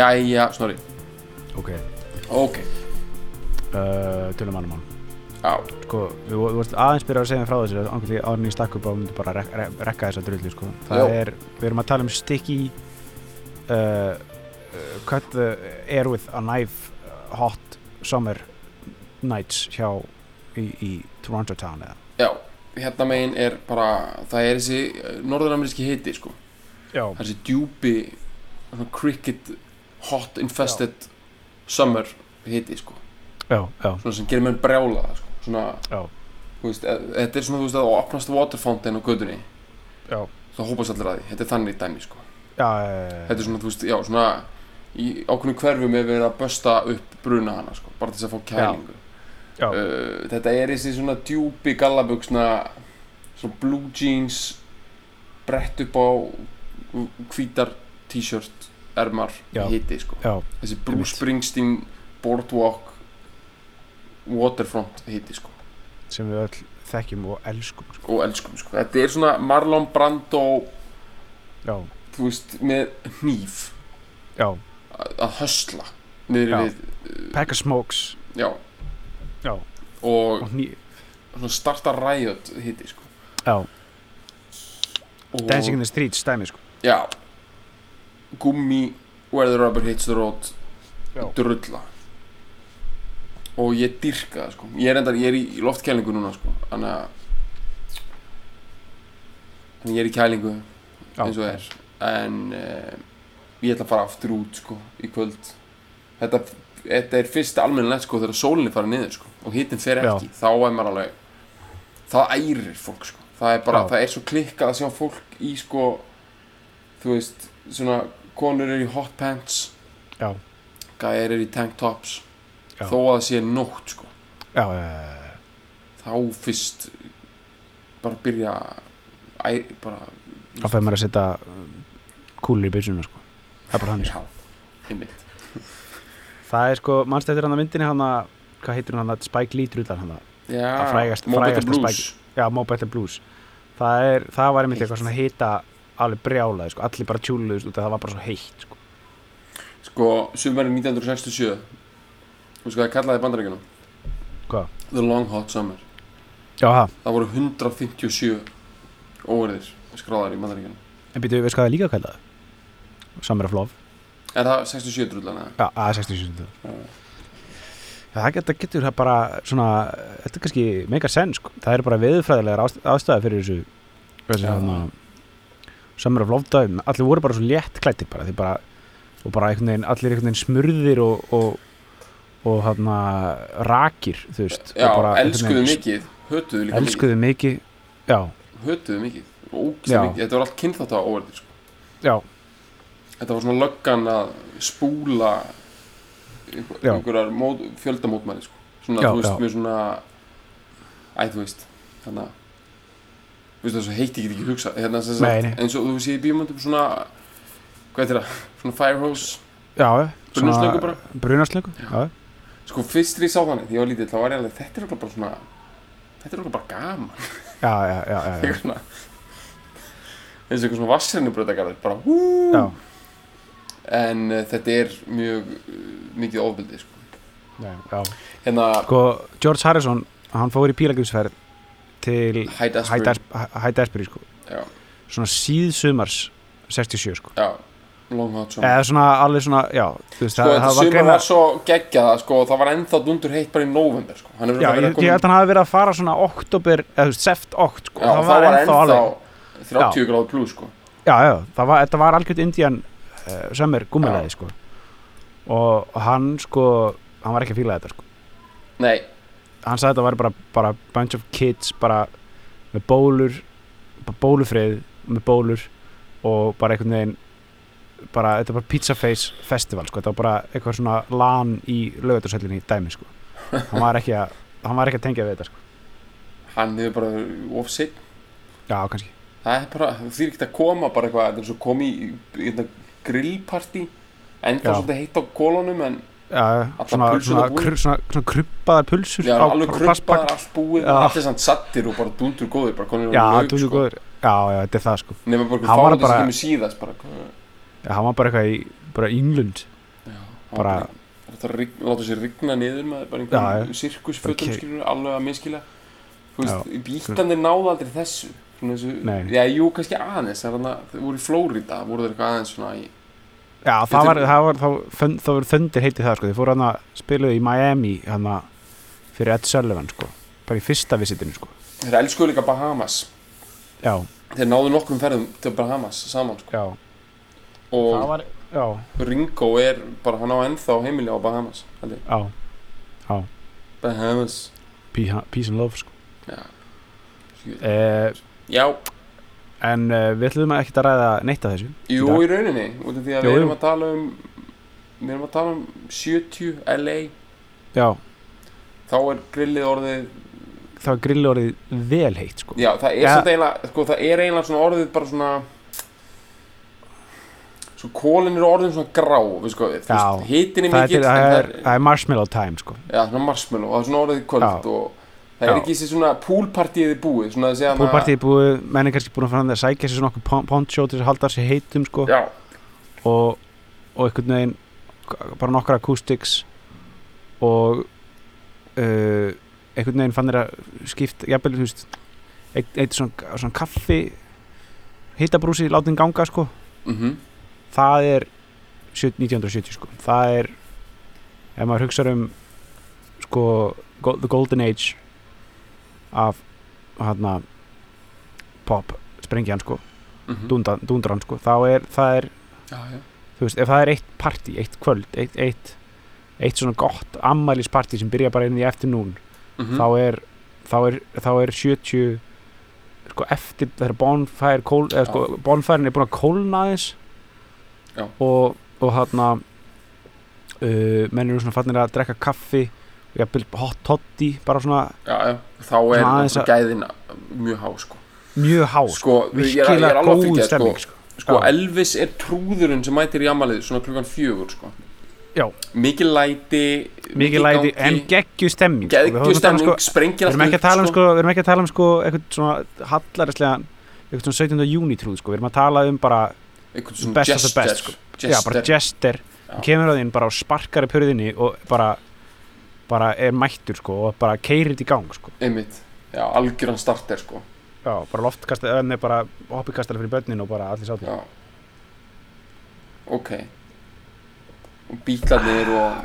Jæja, snorri Ok, Ok, uh, tölum annum mál. Já, Sko, við þú varst aðeins byrjað að segja mér frá þessu Ángurli áður en ég stakk upp á myndi bara rek rek rekka þessa drullu sko. Það Já. er, við erum að tala um sticky uh, uh, Cut the air with a knife uh, Hot summer nights hjá í, í Toronto town eða? Já Hérna megin er bara Það er þessi norðurameríski hiti sko. Já, þessi djúpi svona cricket hot infested summer hiti sko. Já, já, Svona sem gerir menn brjála sko. Svona, já, veist, e- þetta er svona, þú veist, að opnast water fountain á gödunni já, þá hópast allir að því, þetta er þannig dæmi sko. Já, Þetta er svona, þú veist, já, svona í ákveðnum hverfum er verið að bösta upp bruna hana sko, bara til þess að fá kælingu. Já, uh, þetta er þessi svona djúpi gallabugsna svona blue jeans brett upp á hvítar t-shirt ermar Já. hiti sko. Já, þessi. Bruce Springsteen boardwalk waterfront hiti sko. Sem við öll þekkjum og elskum sko. og elskum sko. Þetta er svona Marlon Brando Já, þú veist með hníf. Já, að hösla smokes. Já. Já, og og starta riot hiti sko. Og, Dancing in the Streets stæmi sko. Já gummi where the rubber hits the road Já. drulla og ég dyrka það sko ég er, endar, ég er í loftkælingu núna sko þannig að ég er í kælingu Já. eins og er en uh, ég ætla að fara aftur út sko í kvöld þetta, þetta er fyrsta almennilegt sko þegar sólinni fara niður sko og hittin fer Já. ekki þá er maður alveg það ærir fólk sko það er bara, Já. það er svo klikkað að sjá fólk í sko þú veist, svona konur eru í hot pants. Já, gæðir eru í tank tops. Já. þó að það sé nótt sko. Já, uh, þá fyrst bara byrja æ, bara þá fyrir maður að setja kúlur í byssuna sko. Það er bara hann sko. já, það er sko, mannst eftir hann að myndinni hann að hvað heitir hann að Spike Lee drullar hann að já, frægast- Blues. Já, Mobile Blues. Það er, það var einmitt eitthvað svona hita alveg brjálaði sko, allir bara tjúluðust út að það var bara svo heitt sko. Sko, sumari 1967 þú veist hvað það kallaði í bandaríkjunum? Hvað? The Long Hot Summer. Já, það, það voru 157 óverðir skráðar í bandaríkjunum. En býtu, veist hvað það er líka kallaði? Summer of Love. Er það 67 drullan eða? já, að 67 Já. Já, það getur, getur það bara svona, þetta er kannski mega senn sko. það eru bara viðfræðilegar ást- ástæður fyrir þessu, þessu Já. Summer of Love dagum allir voru bara svo létt klættir bara, því bara og bara einhvern veginn, allir einhvern veginn smurðir og og, og hana, rakir, þú veist já, bara elskuðu mikið hötuðu líka elskuðu mikið já, mikið hötuðu mikið, Já. ógislega mikið þetta var allt kynþátt á óverðir sko. já, þetta var svona löggan að spúla einhver, Já. einhverjar mót, fjöldamótmæli sko. svona, Já, þú veist, já. mjög svona æ, þú veist þannig að veist, þessu heiti ég get ekki hugsa hérna, sagt, eins og þú sé í bíómyndum svona hvað heitir það, svona firehose já Brunaslöngu bara? brunaslöngu, já, sko, fyrst þegar ég sá þannig, því ég var lítill þá var ég alveg, þetta er okkur bara svona þetta er okkur bara gaman. Já, já, já, já, já. Svona- eins og eitthvað svona vassrennubröðagarðir bara hú. Já. en uh, þetta er mjög uh, mikið ofbeldi sko. Hérna Sko, George Harrison, hann fór í pílagrimsferð til Hyde Asbury sko, svona síðsumars 67, sko. já, Eða svona, alveg svona, já, veist, sko þetta sumar greinilega- var svo geggjað sko, það var ennþá dundur heitt bara í november sko. Já, ég, held að hann hafi verið að fara svona oktober, eða seft okt, sko, já, það var ennþá alveg, 30 gráð plus sko. já, já, það var, var algjört Indian uh, sömmer gummilaði, sko. Og hann, sko, hann var ekki að fíla þetta, sko. nei, Hann sagði þetta væri bara, bara bunch of kids, bara með bólur, bara bólufrið, með bólur og bara einhvern veginn bara, þetta bara Pizza Face Festival sko, þetta var bara eitthvað svona lan í lögutarsöllinni í dæmi sko. Hann var ekki að, hann var ekki að tengja við þetta sko. Hann hefur bara of sitt já, kannski. Það er bara, þú þýr ekki að koma bara eitthvað, þetta er svo komi í, grillparti ennþá svolítið heitt á kólunum en já, svona, svona, búnar. kr, svona, svona krubbaðar pulsur já, alveg kruppaðar, allt búið allir samt sattir og bara dundur góðir bara konur já, þú veist góður já, já, þetta er það sko. Nema bara Hann var bara- síðast bara, já, hann var bara eitthvað í, bara í England. Já, Bara- þetta láta sér rigna niður með bara einhverjum sirkusfötum skilur alveg að miskila þú veist, bílandi náðu aldrei þessu. Svona þessu, já, jú, kannski aðeins það voru í Flórida, voru þeir eitthvað aðeins svona í já, það var, það var, þá, var þöndir heitið það sko, þið fóru hann að spiluðu í Miami hann að fyrir Ed Sullivan sko, bara í fyrsta visitinu sko. Þeir elskuðu líka Bahamas. Já, þeir náðu nokkrum ferðum til Bahamas saman sko. já, það og var já, Ringo er bara, hann á ennþá heimili á Bahamas held ég. já, Bahamas. Pe- peace and love sko. Já, eh, já en uh, við ætlum ekki að ræða neitt af þessu jú dag. í rauninni út af því að Jú, við erum að tala um við erum að tala um 70 LA já, þá er grillið orðið þá er grilli orðið vel heitt sko Já, það er Ja. eiginlega, sko, það er eiginlega svona orðið bara svona Svo kólin eru orðin svona grá, við sko, hitin er mikill er, það er, það er marshmallow time sko Já, marshmallow, og það er svona orðið kvöld Já. og það er ekki þessi svona poolpartíið búið, svona þessi hana- Púlpartíð er búið, menn er kannski búin að fara að sækja sér svona okkur pon- poncho til þess að halda sér heitum sko. Já, og, og einhvern veginn bara nokkra acoustics og uh, einhvern veginn fann þér að skipta, jafnvel, þú veist eitt, svona, svona kaffi hittabrúsi látin ganga sko. Mhm, það er 70 1970 sko. Það er ef maður hugsa um sko the golden age af hérna pop sprengjan sko. Mhm. Dúndan, dúndran sko. Þá er það er Já, já, þú veist ef það er eitt partí eitt kvöld eitt, eitt, eitt svona gott ammælispartí sem byrja bara inn í eftir nún mhm. þá er þá er, þá er 70 sko eftir þegar bonfire kól, eða sko er búin að kólna Já. og, og hérna uh, menn eru svona fannir að drekka kaffi hot toddy bara svona Já, þá er Svona gæðin mjög há, sko mjög há sko, Sko, virkilega góð fylgja, stemming sko sko. Sko. Elvis er trúðurinn sem mætir í amalið svona klukkan fjögur, sko. Mikið læti mikið læti en geggju stemming sko. Um, stemning, sprengir sko, við erum ekki að tala um sko eitthvað svona hallarislega eitthvað svona 17. júni trúð sko, við erum að tala um bara, best of the best, sko. já bara jester kemur að þín bara og sparkar í pörðinni og bara bara er mættur sko og bara keirir þetta í gang sko. Einmitt, já, algjöran starter sko. Já, bara loftkastar, en bara hoppikastar fyrir börnin og bara allir sátt já. Ok. Og bílarnir og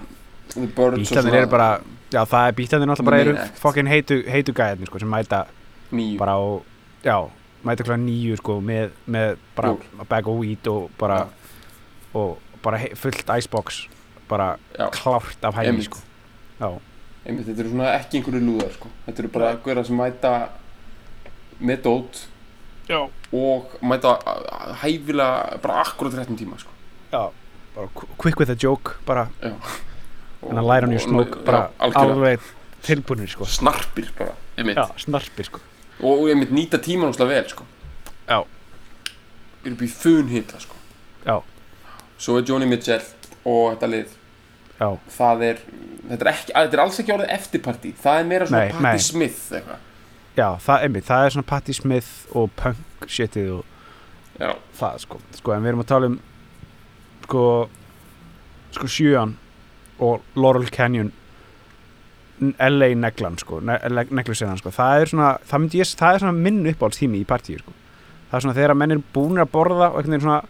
the birds bílarnir eru bara, já það er bílarnir náttúrulega bara eru fokkin heitu, heitu gæðinni sko sem mæta nýju bara á, já mæta kláða nýju sko með, með bara Ból. a bag of weed og bara og bara fullt icebox bara já, klárt af hægni sko einmitt, þetta eru svona ekki einhverju lúðar sko. Þetta eru bara einhverja sem mæta með dót já, og mæta hæfilega bara akkurat 13 tíma sko. Já bara qu- quick with a joke bara. Og- en að læra on your og- smoke já, bara alveg tilbúinir sko. Snarpir bara, einmitt. Já, snarpir sko. Og, og einmitt nýta tíman óslega vel sko. Já. eru upp í fun hita sko. Já. svo er Joni Mitchell og þetta lið. Já, það er þetta er, ekki, þetta er alls ekki orðið eftirparti það er meira svona Nei, Patti nei. Smith eitthvað. Já, það, einmitt, það er svona Patti Smith og punk shitið og já, það sko, sko en við erum að tala um sko sko sjöan og Laurel Canyon LA neglan sko ne neglusennan sko, það er svona það, myndi ég, það er svona minn uppáhaldstími í partíu sko. Það er svona þegar menn eru búin að borða og veginn svona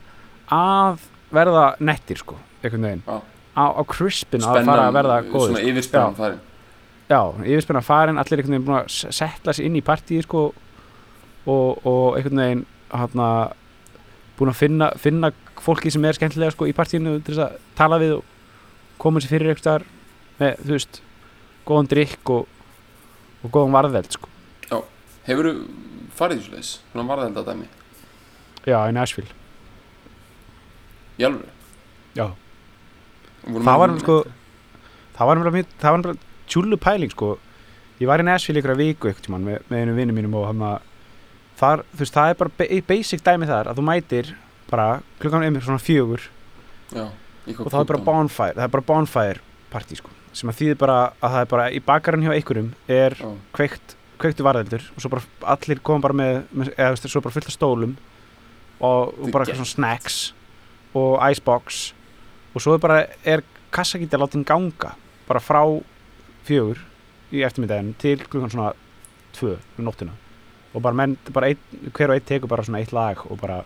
að verða nettir sko, einhvern veginn. Já. Á, á crispin að fara að verða góður svona sko. yfirspennan farin. Já, yfirspenna farin, allir einhvern veginn búin að setla sig inn í partíi sko og, og einhvern veginn hana, búin að finna, finna fólki sem er skemmtilega sko í partíinu til þess að tala við og koma sér fyrir staðar með, þú veist, góðan drikk og, og góðan varðveld sko. Hefur þú farið í leis svona varðelda dæmi já, í Nashville. Í alveg Já. Það var sko það var bara, það var bara tjúlu pæling sko. Ég var í Nashville ykkur að viku ykkur tímann með, með einu vinnum mínum og hann að þar, þú veist, það er bara ba- basic dæmi þar að þú mætir bara klukkan um svona fjögur já, og það er bara bonfire, það er bara bonfire party sko, sem að þýðir bara að það er bara í bakarinn hjá einhverjum er já, kveikt, kveiktu varðeldur og svo bara allir koma bara með, með eða þú veist, svo bara fullt af stólum og, og bara eitthvað svona snacks og icebox og svo er bara, er kassakíti að láta hinn ganga bara frá fjögur í eftirmiddaginn til klukkan svona tvö um nóttina. Og bara menn, bara ein, hver og einn tekur bara svona eitt lag og bara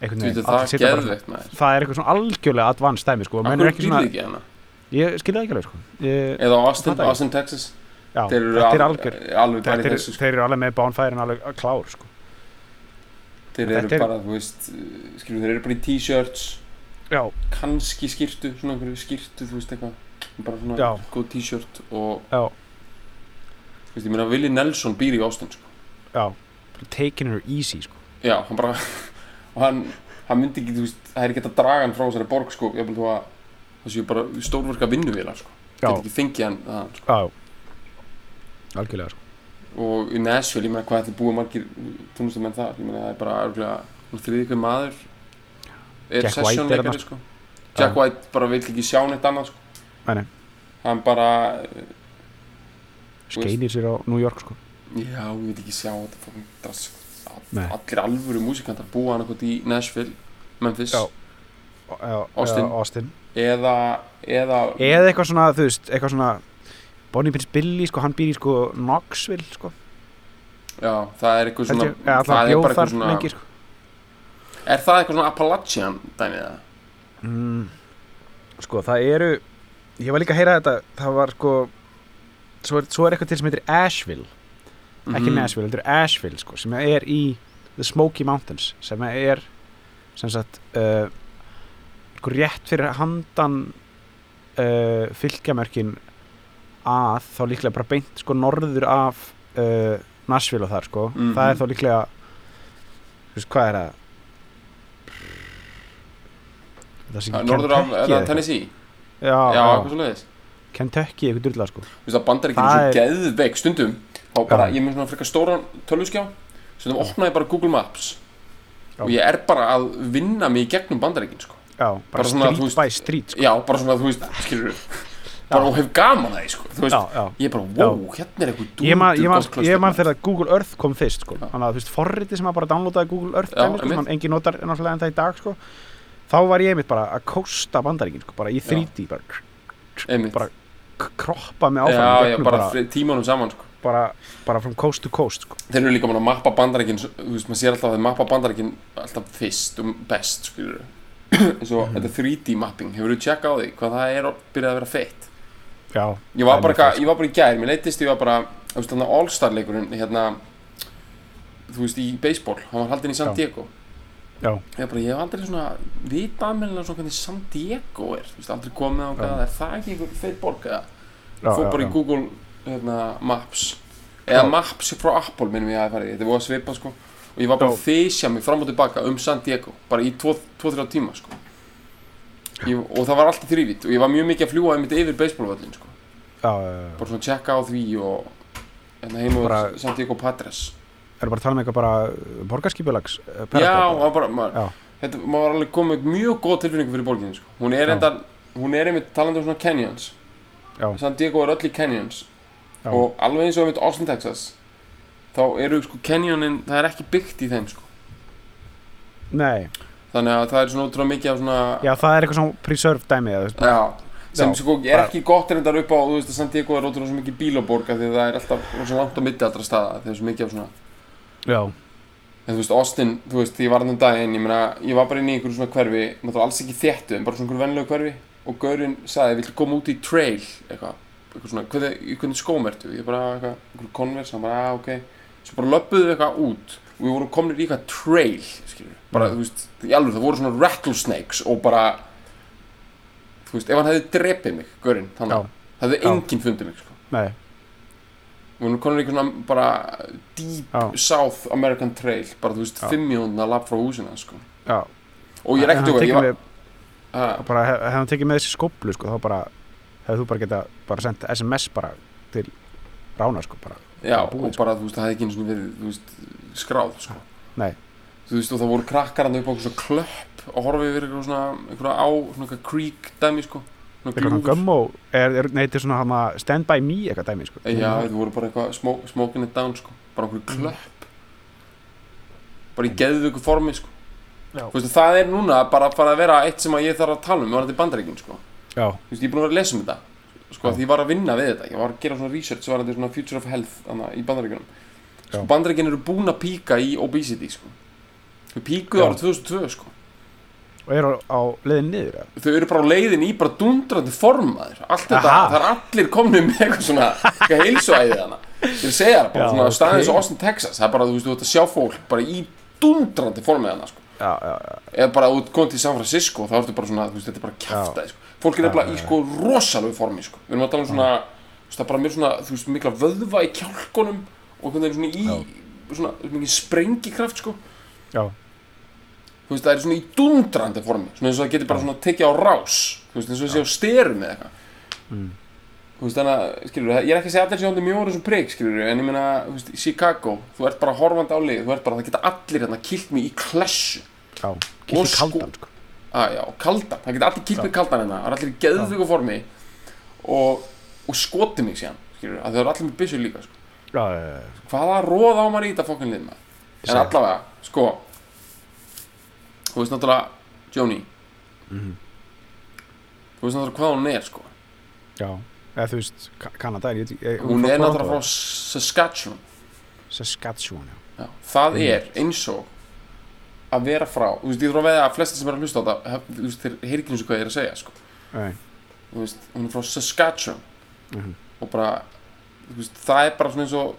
veit veginn, það bara það er eitthvað svona algjörlega advanced dæmi sko, menn er ekki svona, ekki ég skilja það ekki alveg sko. Ég, Eða Austin, Austin, Texas? Já, Þeir eru er al- algjör alveg bara Þetta í er, þessu sko. þeir eru alveg með bonfire alveg klár sko. Þeir eru er- bara, þú veist skilur, Þeir eru bara í t-shirts kannski skýrtu, svona einhverju skýrtu þú veist eitthvað, bara svona Já. góð t-shirt og já, þú veist, ég meina Willi Nelson býr í Austin sko. já Taking her easy sko. já, hann bara og hann, hann myndi ekki, þú veist, það er ekki hægt að draga hann frá þessari borg sko, ég þú að það séu bara stórverka vinnuvílar sko. Já, get ekki fengið hann það, sko. já Algjörlega sko. og í Nashville, ég meina hvað ætli búið margir tónlistamenn þar, ég meina það er bara örgulega þriði ykkur maður er Jack White sessionleikari þarna, sko. Jack White bara vil ekki sjá neitt annað sko. Nei, nei. hann bara Skeinir sér á New York sko. já, ég vil ekki sjá þetta drast sko. Nei. allir alvöru músikantar búa hann eitthvað í Nashville Memphis Já. já, Austin. Austin eða, eða Eða eitthvað svona, þú veist, eitthvað svona Bonnie Prince Billy, sko, hann býr í sko Knoxville, sko já, það er eitthvað svona ég, alltaf það er bara eitthvað svona lengi, sko er það eitthvað svona Appalachian dæmið það? mm, Sko, það eru Ég var líka að heyra þetta, það var sko Svo er, svo er eitthvað til sem heitir Asheville ekki Mhm. Nashville, heldur Asheville sko, sem er í The Smoky Mountains sem er sem sagt uh, rétt fyrir handan uh, fylgjamörkin að þá líklega bara beint sko norður af uh, Nashville og þar sko Mhm. það er þá líklega þú veist hvað er það það sé ekki norður af eða eitthvað. Tennessee já, já, já, eitthvað svo leiðis Kentucky eitthvað drulla sko Þú veist að bandaríkinn Það er svo er- geðveik stundum þá bara, Já. ég mun svona frekar stóran tölvuskjá stundum opna ég bara Google Maps Já. og ég er bara að vinna mig í gegnum bandaríkinn sko. já, bara, street by street sko. já, bara svona, þú veist, skilur bara og hef gaman að því, sko, veist já, já ég er bara, wow, hérna er eitthvað dúndur ég man, þegar Google Earth kom fyrst sko. Já. þannig að þú veist forriti sem að bara downloadaði Google Earth Já, dæmi, sko, engin notar en það í dag sko. Þá var ég einmitt bara að kósta bandaríkin sko, bara í 3D bara, bara kroppa já, áfram já, gegnum bara, bara, tímanum saman sko. bara, bara from coast to coast sko. þeir eru líka mann að mappa bandaríkinn þú veist, maður sér alltaf að þeir mappa bandaríkinn alltaf fyrst og best, skilur eins og þetta 3D mapping hefur þú tjekkað á því hvað það er að byrja að vera feitt já, Ég var, bara, ég var bara í gær, mér leittist ég var bara þú veist, þarna All-Star leikurinn hérna, þú veist, í baseball hann var haldinn í San Já. Diego. já, ég, bara, ég hef aldrei svona vitað almennilega svona hvernig San Diego er. Veist, aldrei komið á Já. hvað, er það ekki einhver feit borg eða, já, fór já, bara já. í Google hérna, Maps. Eða Já. Maps frá Apple minnum ég að það farið, þetta var að svipa sko. Og ég var bara Já. að þysja mig fram og tilbaka um San Diego, bara í 2-3 tíma sko. Ég, og það var alltaf þrývít og ég var mjög mikið að fljúa einmitt yfir baseballvöllin sko. Já, já, já. bara svona tjekka á því og hérna heim og Bara- Santiago Padres erum bara að tala um eitthvað bara uh, borgarskipulags uh, já, bara, maður, Já. þetta, maður var alveg komið mjög góð tilfinningu fyrir borginni sko. hún er Já. enda, hún er einmitt talandi um svona canyons Já. Santiago er öll í canyons Já. og alveg eins og einmitt Austin, Texas þá eru sko canyonin, það er ekki byggt í þeim sko. nei, þannig að það er svona ótrúlega mikið af svona já, það er eitthvað svona preserved dæmi eða, þú veist, Já, sem sko er ekki gott reyndar upp á, þú veist að Santiago er ótrúlega svo mikið bílaborg því að það er alltaf svo langt á mitti allra staða þegar svo mikið af svona já, En þú veist, Austin, þú veist, ég var hann um daginn, ég meina, ég var bara inn í einhverju svona hverfi, náttúrulega alls ekki þéttu, en bara svona einhverju venlegu hverfi og gaurinn sagði, viltu koma út í trail, eitthvað, eitthvað svona, hvernig, skóm ertu? Ég bara, eitthvað, einhverju converse, hann bara, ah, ok, svo bara löppuðu við eitthvað út og við vorum komin í eitthvað trail, skilur, bara, þú veist, í alveg, það voru svona rattlesnakes og bara, þú veist, ef hann hefði drepið mig, gaurinn, þannig, hefði enginn fundið mig, sko. nei, Við vorum komin í svona bara deep Já. South American Trail, bara, þú veist, Já. fimm mjónuna lapp frá húsina, sko. og ég er ekkert okkar, var bara, hef, hef hann tekið með þessi skóplu sko, þá bara hefur þú bara geta bara sendt SMS bara til rána sko, bara já, búið, og bara, þú veist, það hefði ekki einu svona verið, veist, skráð, sko Nei. þú veist, og það voru krakkar hann upp á klöpp og horfið yfir eitthvað svona, eitthvað á, svona creek dæmi, sko eitthvað svona gljúfur. gummo er, er, nei, þetta er svona hana, stand by me eitthvað dæmi sko. Já, það voru bara eitthvað smó, smoking it down sko. bara einhverju Mm. klöpp bara í geðvöku formi sko. Veist, það er núna bara að fara að vera eitt sem að ég þarf að tala um varandi bandaríkin sko. já, Þú veist, ég er búin að vera að lesa um þetta sko, því ég var að vinna við þetta ég var að gera svona research varandi svona future of health hana, í bandaríkinum sko, Já. bandaríkin eru búin að píka í obesity sko. þau píkuðu árið 2002 sko. Og er á, leiðin niður eða? þau eru bara á leiðin í bara dundrandi formaður allt þetta, Aha. það er allir komni með eitthvað svona eitthvað heilsuæðið hana ég er að segja það bara Já, svona ok. staðins og Austin, Texas það er bara, þú veist, þú ert að sjá fólk bara í dundrandi formið hana sko. já, já, já, eða bara út komið til San Francisco þá ertu bara svona, þú veist, þetta er bara kjaftaði sko. fólk er nefnilega í sko rosalegu formi sko. við erum að tala um svona, þú veist, það er bara mér svona þú veist, mikla vöðva í kjálkunum og hvernig svona í svona, mikið sprengikraft sko já, þú veist, það er svona í dundrandi formi. Svona eins og það getur bara svona tekið á rás. Þú veist, eins og það sé á styrum eða eitthvað. Mm. þú veist, þannig að, skilur ég er ekki að segja allir sjóndi mjóður sem prigg, skilur en ég meina, þú veist, í Chicago þú ert bara horfandi á lið, þú ert bara, það geta allir hérna kilt mig í klessu. Já Og Kildi sko- kaldan sko. að já, kaldan, það geta allir kilt mig kaldan hérna, það er allir í geðvíku formi. Og, og skoti mig síðan, skilur, að það eru allir með þú veist náttúrulega Joni Mhm. þú veist náttúrulega hvað hún er sko já. eða þú veist, Ka- Kanada er ég, ég, hún er náttúrulega frá Saskatchewan Saskatchewan já. Já. það Mm. er eins og að vera frá, þú veist, ég þarf að veða að flesta sem er að hlusta á þetta, þú veist, þeir heyri ekki eins og hvað ég er að segja, sko, Nei. þú veist, hún er frá Saskatchewan Mhm. og bara, þú veist, það er bara svona eins og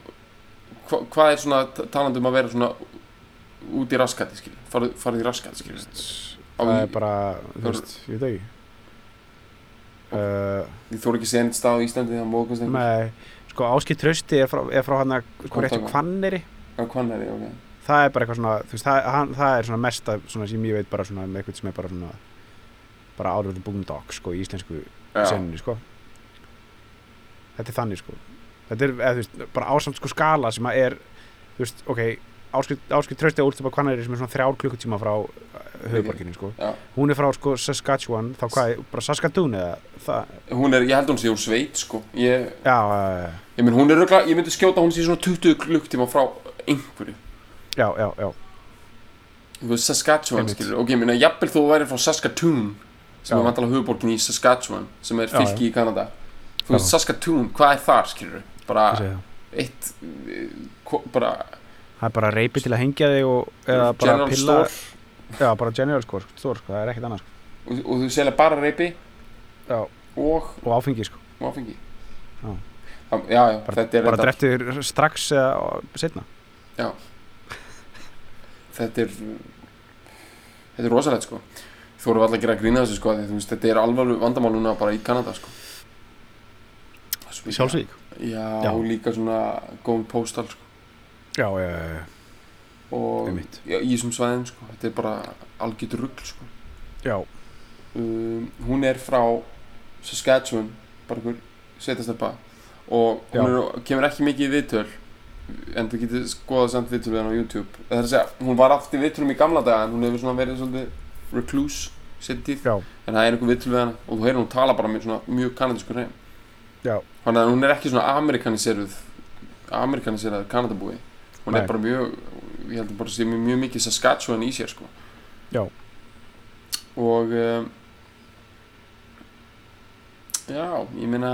hva, hvað er svona t- talandi um að vera svona út í raskati, skilur, farið, farið í raskati, skilur Á það er bara, þú veist, ég veit ekki. Uh, Ég þóra ekki að segja neitt stað á Íslandi það móðgast einhver Nei, sko Áskipt Trausti er frá, er frá hann að sko réttu kvanneri Já, hvað er ég, ok. Það er bara eitthvað svona, þú veist, það, hann, það er svona mesta svona sem ég veit bara svona með eitthvað sem er bara svona bara the boondocks sko í íslensku senunni sko. Þetta er þannig sko. Þetta er, eða þú veist, bara ásamt sko skala sem að er, þú veist, ok Áskipt Trausti og Úlstupa kvanneri sem er svona þrjár klukkutíma frá uh, höfuborginni sko. Hún er frá sko Saskatchewan þá hvað, bara Saskatoon eða það, Hún er, ég held hún sé úr sveit, sko. Ég, já, uh, ég mynd, hún er ég myndi skjóta að hún sé svona 20 klukktíma frá einhverju. Já, já, já. Saskatchewan, skilur Ok, ég minna, jafnvel þú væri frá Saskatoon sem Já. er vantala höfuborgin í Saskatchewan sem er Já, fylki í Kanada. Þú veist. Saskatoon, hvað er þar, skilur Bara eitt eh, bara það er bara reypi til að hengja þig og eða bara general pilla store? Já, bara general sko, store, sko, það er ekkert annað sko. og, og þú selja bara reypi já, og? Og áfengi sko. Og áfengi? Já. Já, já, já, bara, þetta er bara drettur strax eða setna þetta er þetta er rosalegt sko. Þú voru alltaf að gera grína þessu sko því, þú veist, þetta er alvarleg vandamál núna bara í Kanada sko. Sjálfsvík? Já, Já. og líka svona going postal sko já, já, já, og já, í þessum svæðum sko. Þetta er bara algjört rugl sko. Já, um, hún er frá Saskatchewan bara einhver sveitasteppa og hún er, kemur ekki mikið í viðtöl en þú getur skoðað samt viðtöl við hann á YouTube. Það er að segja, hún var aftur viðtölum í gamla daga en hún hefur svona verið svolítið recluse setið, já, en það er einhver viðtöl við hann og þú heyrir hún tala bara með svona mjög kanadísku hreim. Já, þannig að hún er ekki svona amerikaniseruð amerikaniseruð kanadabúi hún Nei. er bara mjög ég held að bara sé mjög, mjög mikið Saskatchewan í sér sko Já. og um, já, ég meina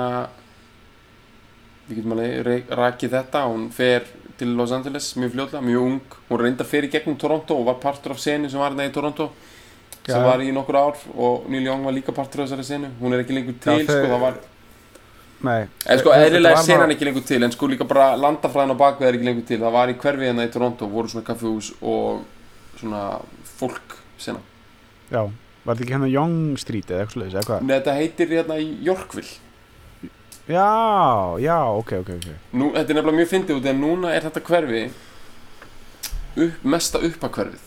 við getum alveg rakið þetta hún fer til Los Angeles mjög fljótlega, mjög ung hún reyndar fyrir gegnum Toronto og var partur af senu sem var hérna í Toronto sem Já. var í nokkur ár og Neil Young var líka partur af þessari senu hún er ekki lengur til, Já, sko, þau- það var nei. En sko, eðlilega senan bara- ekki lengur til En sko líka bara landafræðin á bakvið er ekki lengur til. Það var í hverfi hérna í Toronto Voru svona kaffehús og svona fólk sena. Já, var þetta ekki hérna Young Street eða eitthvað sliðis, eða hvað? Nei, þetta heitir hérna Yorkville. Já, já, ok, ok, ok. Nú, Þetta er nefnilega mjög fyndið út En núna er þetta hverfi upp, Mesta uppakverfið.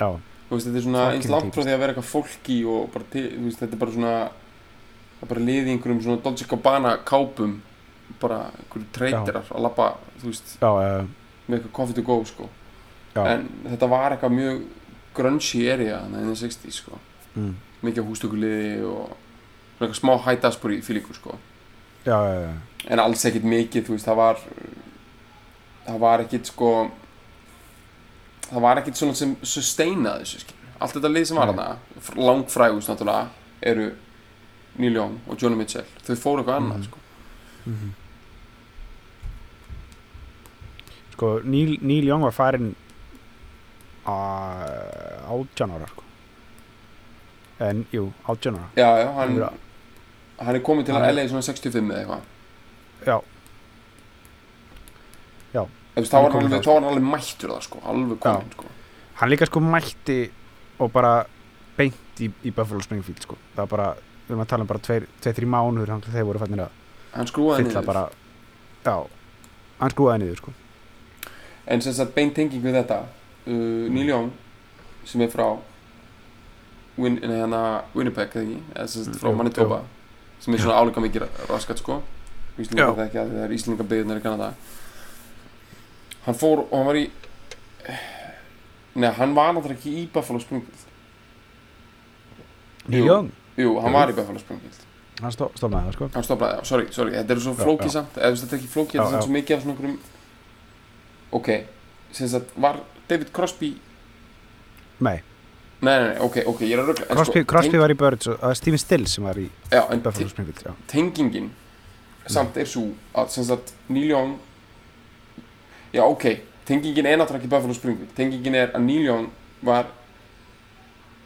Já, veist, þetta er svona eins langt frá því að vera eitthvað fólki og bara, til, veist, þetta er bara svona það er bara liði einhverjum svona Dolce Gabbana kápum bara einhverjum treytirar að labba, þú veist, já, uh, með eitthvað coffee to go, sko. Já, en þetta var eitthvað mjög grungy area þannig in the 60s, sko. Mm, mikið hústökuliði og svona eitthvað smá hættasbúri fílingu, sko. Já, já, en alls ekkert mikið, þú veist, það var það var ekkert sko það var ekkert svona sem sustainaði þessu, skilur allt þetta lið sem var hana, langfrægust náttúrulega, eru Neil Young og Johnny Mitchell, þau fóru eitthvað annað, Mhm. sko. Mhm. sko, Neil, Neil Young var farin að átján ára sko. en, jú, átján ára. Já, já, hann, Hann- hann er komið til hann að LA svona 65 eða eitthvað. Já, Þú veist, þá Hann var hann kominn alveg, hann alveg mættur það, sko, alveg kominn, sko. Hann líka sko mætti og bara beint í, í Buffalo Springfield sko. það var bara, við erum að tala um bara tveir, tveir, þrjú mánuður hann þeir voru fannir að hann skrúaði niður. bara já, hann skrúaði niður sko. En sem sagt beint tenging við þetta uh, Neil Young sem er frá Win, hana, Winnipeg eða ekki? Eða sem sagt frá Manitoba sem er svona álíka mikið raskat sko. Íslingar það ekki að það er Íslingar byggðunar í Kanada. Hann fór og hann var í Nei, hann var náttúrulega ekki í Buffalo Springfield. Neil. Young, Jú, hann var í Buffalo Springfield hann stofnaði það sko. Hann stoppaði, já, sorry, sorry, þetta er svo flókið samt eða þetta er ekki flókið, þetta er svo mikið af svona einhverjum Ok, sem sagt, var David Crosby nei, Nei, nei, nei, ok, ok, ég er að rögla Crosby, Crosby var í Birds og það er Stephen Stills sem var í Já, Buffalo Springfield já. tengingin samt er svo að sem sagt Neil Young Já, ok, tengingin er náttúrulega ekki Buffalo Springfield Tengingin er að Neil Young var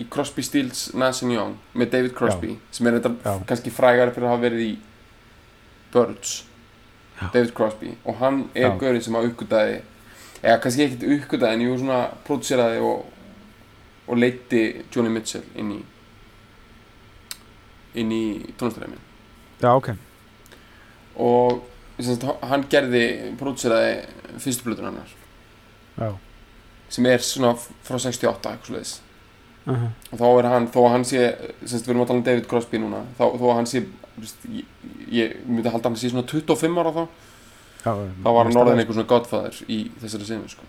í Crosby, Stills, Nash and Young með David Crosby sem er þetta Já. kannski frægari fyrir að hafa verið í Birds. Já. David Crosby. Og hann er Já. gaurinn sem að uppgötaði eða kannski ekkert uppgötaði en jú svona próduseraði og, og leiti Johnny Mitchell inn í inn í tónlistaræmin já, ok, og sagt, hann gerði próduseraði fyrstu blöðun já. Sem er svona frá 68 eitthvað sluðis uh -huh. og þá er hann, þó að hann sé sem sagt, við erum að tala um David Crosby núna þá, þó að hann sé veist, ég, ég myndi halda að hann sé svona 25 ára þá já, þá var hann orðin einhver svona godfather í þessari senu sko.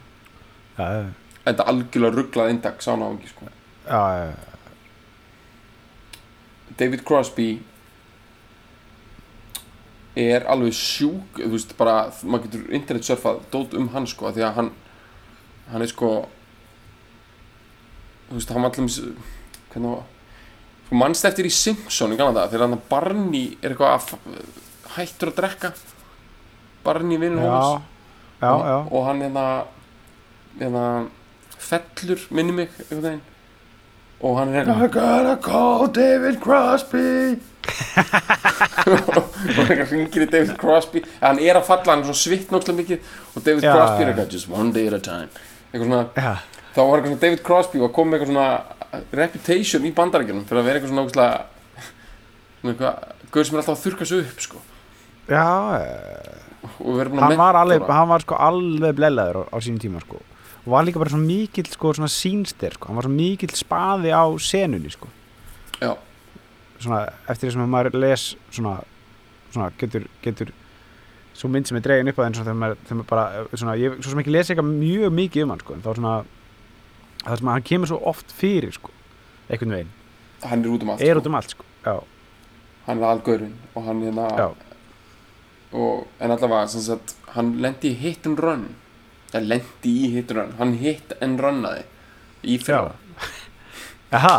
já, já, en þetta algjörlega rugglað indak sá hann á ekki sko. já, já, já. David Crosby er alveg sjúk þú veist bara, maður getur internet surfað dót um hann sko, af því að hann hann er sko þú veist, hann var allum hvernig var sko mannst eftir í Simpson í gana það, þegar hann Barney er eitthvað að hættur að drekka. Barney vinnur já, og, og hann hérna hérna fellur minni mig einhvern veginn. Og hann er eitthvað I gotta call David Crosby. Og hann eitthvað hringir í David Crosby. Hann er að falla, hann er svona svitt náttúrulega mikið. Og David Já, Crosby er eitthvað just one day at a time. Eitthvað svona, já. Þá var eitthvað svona David Crosby og kom með eitthvað svona reputation í bandarækjunum fyrir að vera eitthvað svona svona eitthvað, gauð sem er alltaf að þurka sig upp sko. Já hann var alveg, hann var sko alveg blellaður á, á sínum tíma sko. Og var líka bara svo mikill sko svona sínster sko, hann var svo mikill spaði á senunni sko. Já. svona eftir því sem maður les svona, svona getur, getur svo mynd sem er dregin upp að svona, þegar maður, bara, svona, ég svo sem ekki lesi eitthvað mjög mikið um hann sko þá svona það sem að hann kemur svo oft fyrir sko einhvern veginn, hann er út um allt er sko. út um allt sko já, hann er algaurinn og hann hérna Já. og, en allavega sagt, hann lendi í hit and run. Eða lendi í hit and run. Hann hit and runnaði í fyrra. Aha,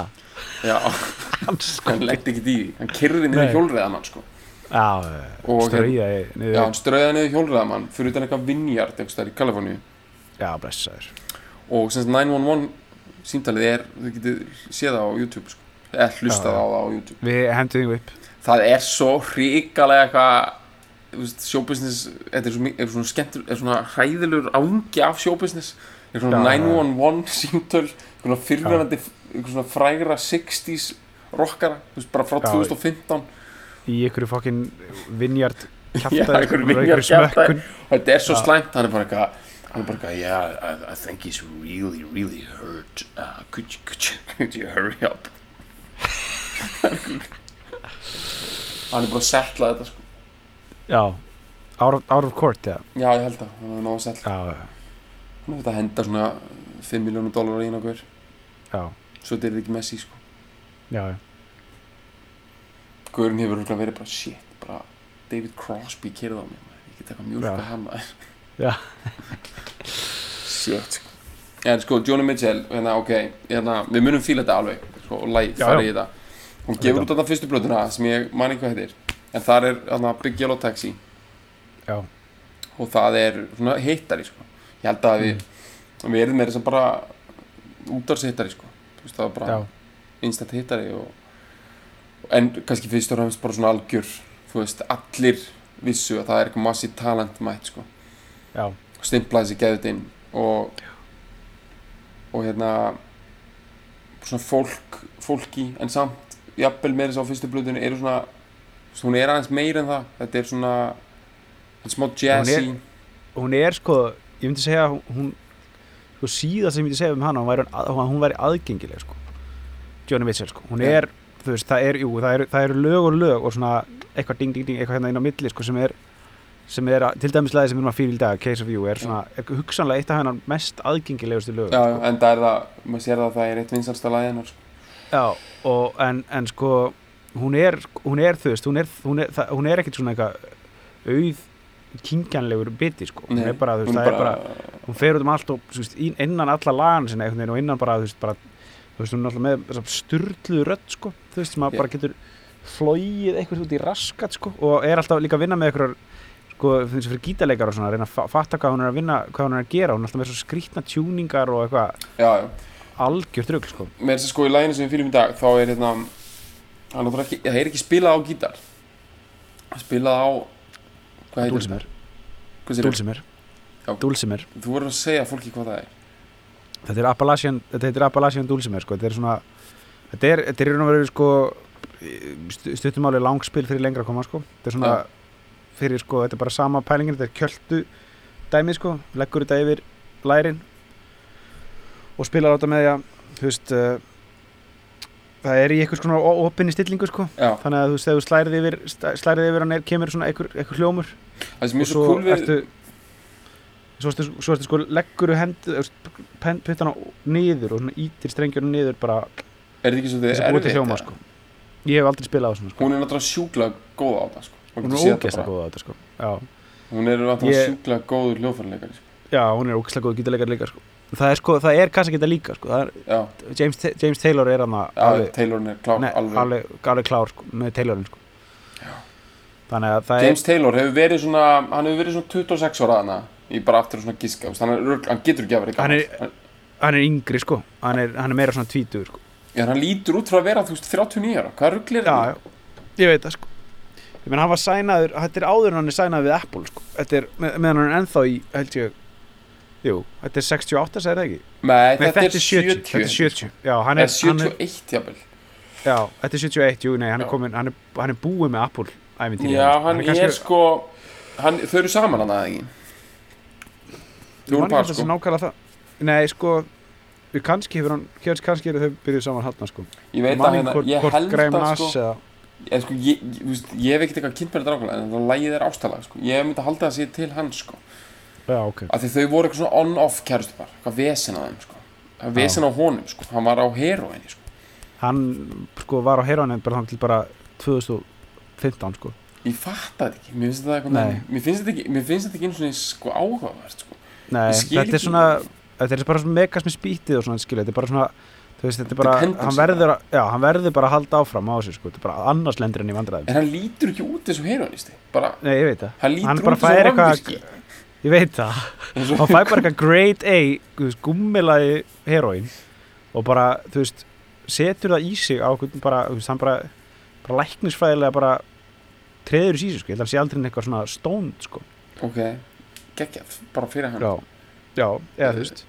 já, hann hann lendi ekki í hann kyrði niður hjólreiðamann sko. Já, straujaði já, niður. Hann ströði niður hjólreiðamann fyrir utan eitthvað vinjart þar í Kaliforníu. Já, blessaður og sem sagt 911 símtalið er, þau getið séð það á YouTube sko. eða hlustað á það á YouTube. Við hendum því upp. Það er svo hrikalega eitthvað showbusiness þetta er, svo, er svona skemmtur er svona hræðilegur ángi af showbusiness. Er svona Já, já. 911 símtöl svona fyrirverandi eitthvað svona frægra 60s rockara þú veist, bara frá Já. 2015 í einhverju fokkin vinjart Já, kjaftaði einhverju smökkun þetta er svo slæmt hann er bara eitthvað bara eitthvað, yeah, I, I think he's really, really hurt uh, could, you, could, you, could you hurry up hann er bara að setla þetta sko. já, out of, out of court já, já, ég held að, hann er náðu að setla já, hann er þetta að henda svona 5 miljónum dólar í einu okkur já, svo þetta er ekki Messi sko. já, já. Guðurinn hefur verið bara shit bara David Crosby kyrði á maður. ég get eitthvað mjólka Já. hann maður. Já. shit sko. en sko Johnny Mitchell hérna, ok, hérna, við munum fíla þetta alveg sko, og læg, já. í þetta hún gefur út þetta fyrstu blötuna sem ég man ekki hvað heitir en þar er hérna, Big Yellow Taxi Já. og það er svona hittari sko. ég held að við Mm. við erum meira sem bara útvarshittari sko. Það var bara já, instant hittari og, en kannski fyrst og fremst bara svona algjör þú veist, allir vissu að það er eitthvað massi talent mætt sko. Stimplaði sig geðut inn og og hérna svona fólk fólki en samt jafnvel meira sá fyrstu blöðinu eru svona hún er aðeins meira en það. Þetta er svona er smá jazzy. hún er sko ég myndi segja að hún sko síðast sem ég myndi segja um hana hún væri, að, hún væri aðgengileg sko. Johnny Mitchell sko, hún er þú veist, það er, jú, það eru, eru lög og lög og svona eitthvað ding ding ding, eitthvað hérna inn á milli sko sem er, sem er að- til dæmis lagi sem við erum að fyrir í dag, Case of You er svona, er hugsanlega eitt af hennar mest aðgengilegustu lög já, já, en það er það, maður sér það að það er eitt vinsalsta lagi hennar sko. Já, og, en, en sko hún er, hún er þú veist hún er, hún er, hún er ekkit svona eitthvað auð kingjanlegur biti sko, hún Nei, er bara, þú veist, hún það er bara hún fer út um allt og þú veist, innan alla lagan sinna einhvern veginn og innan bara, þú veist, bara þú veist, hún er alltaf með sturluðu rödd sko, þú veist, sem að Já. bara getur flóið eitthvað út í raskat sko og er alltaf líka að vinna með eitthvað sko, þú veist, fyrir gítarleikar og svona, að reyna að fa- fatta hvað hún er að vinna, hvað hún er að gera, hún er alltaf með svo skrýtna tjúningar og eitthvað já, já, algjört rugl sko. Með þess að sko í læginu sem við fylgjum í dag þá er hérna hann er ekki, það ekki spilað á gítar. Spilað á hvað heitir Dulcimer, segirðu? Dulcimer. Já. Dulcimer, þú verður að segja fólki hvað það er. Þetta er Appalachian þetta heitir Appalachian Dulcimer sko, þetta er svona þetta er, þetta er í raun og veru sko stu- stuttumáli langspil fyrir lengra að koma sko, þetta er svona fyrir sko, þetta er bara sama pælingin, þetta er kjöldu dæmið sko, leggur þetta yfir lærin og spilar á þetta með því að þú veist uh, það er í eitthvað svona opinni stillingu sko, já, þannig að þú veist, þegar þú slærið yfir slærið yfir hann er, kemur svona einhver, einhver hljómur það er svo cool við ertu svo ertu, svo ertu sko leggur hendu puttana niður og ítir strengjurinn niður bara er þetta ekki svo til hljóma sko. ég hef aldrei spilað á svona sko. hún er náttúrulega sjúklega góð á það sko. Hún er ógeðslega góð á þetta sko. já. hún er Ég- sjúklega góður hljófarleikari sko. já, hún er ógeðslega góð gítarleikar líka sko. það er sko, það er kannski ekki líka sko. það er, James, James Taylor er hann já Taylorin er klár nei, alveg. alveg, alveg klár sko, með Taylorin sko. þannig að það James Taylor hefur verið svona hann hefur verið svona 26 ára hana í bara aftur að svona giska þú veist, hann, er, getur ekki að vera Hann er- hann, er hann er yngri sko. hann, er, hann er meira svona tvítur sko. já, hann lítur út frá að vera þú veist 39 ára hvað rugglir já, já, ég veit það sko. Ég menn hann var sænaður þetta er áður en hann er sænaður við Apple sko. þetta er, með, meðan hann er ennþá í held ég jú, þetta er 68 segir það ekki? Nei, Nei, þetta, er 70, þetta er 70 já, hann er, hann er, 71 jafnvel. Já, þetta er 71, jú, nei, hann er Já. komin hann er, hann er búið með Apple ævintýri Já, hann kannski- er sko hann, Þau eru saman hann að ekki? Þau ekki par sko. nákvæmlega það. Nei, sko við kannski hefur hann, kannski, kannski eru þau byrjuð saman hann sko. Ég veit Man að hérna, ég held að sko Ég, sko, ég, ég, veist, ég hef ekkert eitthvað kynnt með þetta rákulega en það lagið er ástalag sko. ég myndi að halda það sér til hans sko. já, ok af því þau voru eitthvað svona on-off kærustu par hvað vesen að þeim sko. Vesen á honum sko. hann var á heroinni sko. hann sko var á heroinni bara þannig til bara 2015 sko ég fatt það ekki mér finnst þetta eitthvað mér finnst þetta ekki, mér finnst þetta ekki eins og svona sko, áhugavert sko. Nei, þetta er svona þetta er bara svona megas með spýtið og svona skilja, þetta er bara svona þú veist, þetta er bara, hann verður að, já, hann verður bara að halda áfram á þessu, sko, þetta er bara annars lendur hann í vandræðum, en hann lítur ekki út eins og heroinisti bara, nei, ég veit það. Hann lítur Hann út eitthvað- rafvirki ég veit það, hann fær bara eitthvað grade A, gummilaði heroin og bara, þú veist setur það í sig á bara, veist, hann bara, bara læknisfræðilega bara treður í sísu, sko, ég held að hann sé aldrei eitthvað svona stónd, sko. Ok, geggjað, bara fyrir hann. Já, já, eða þú veist.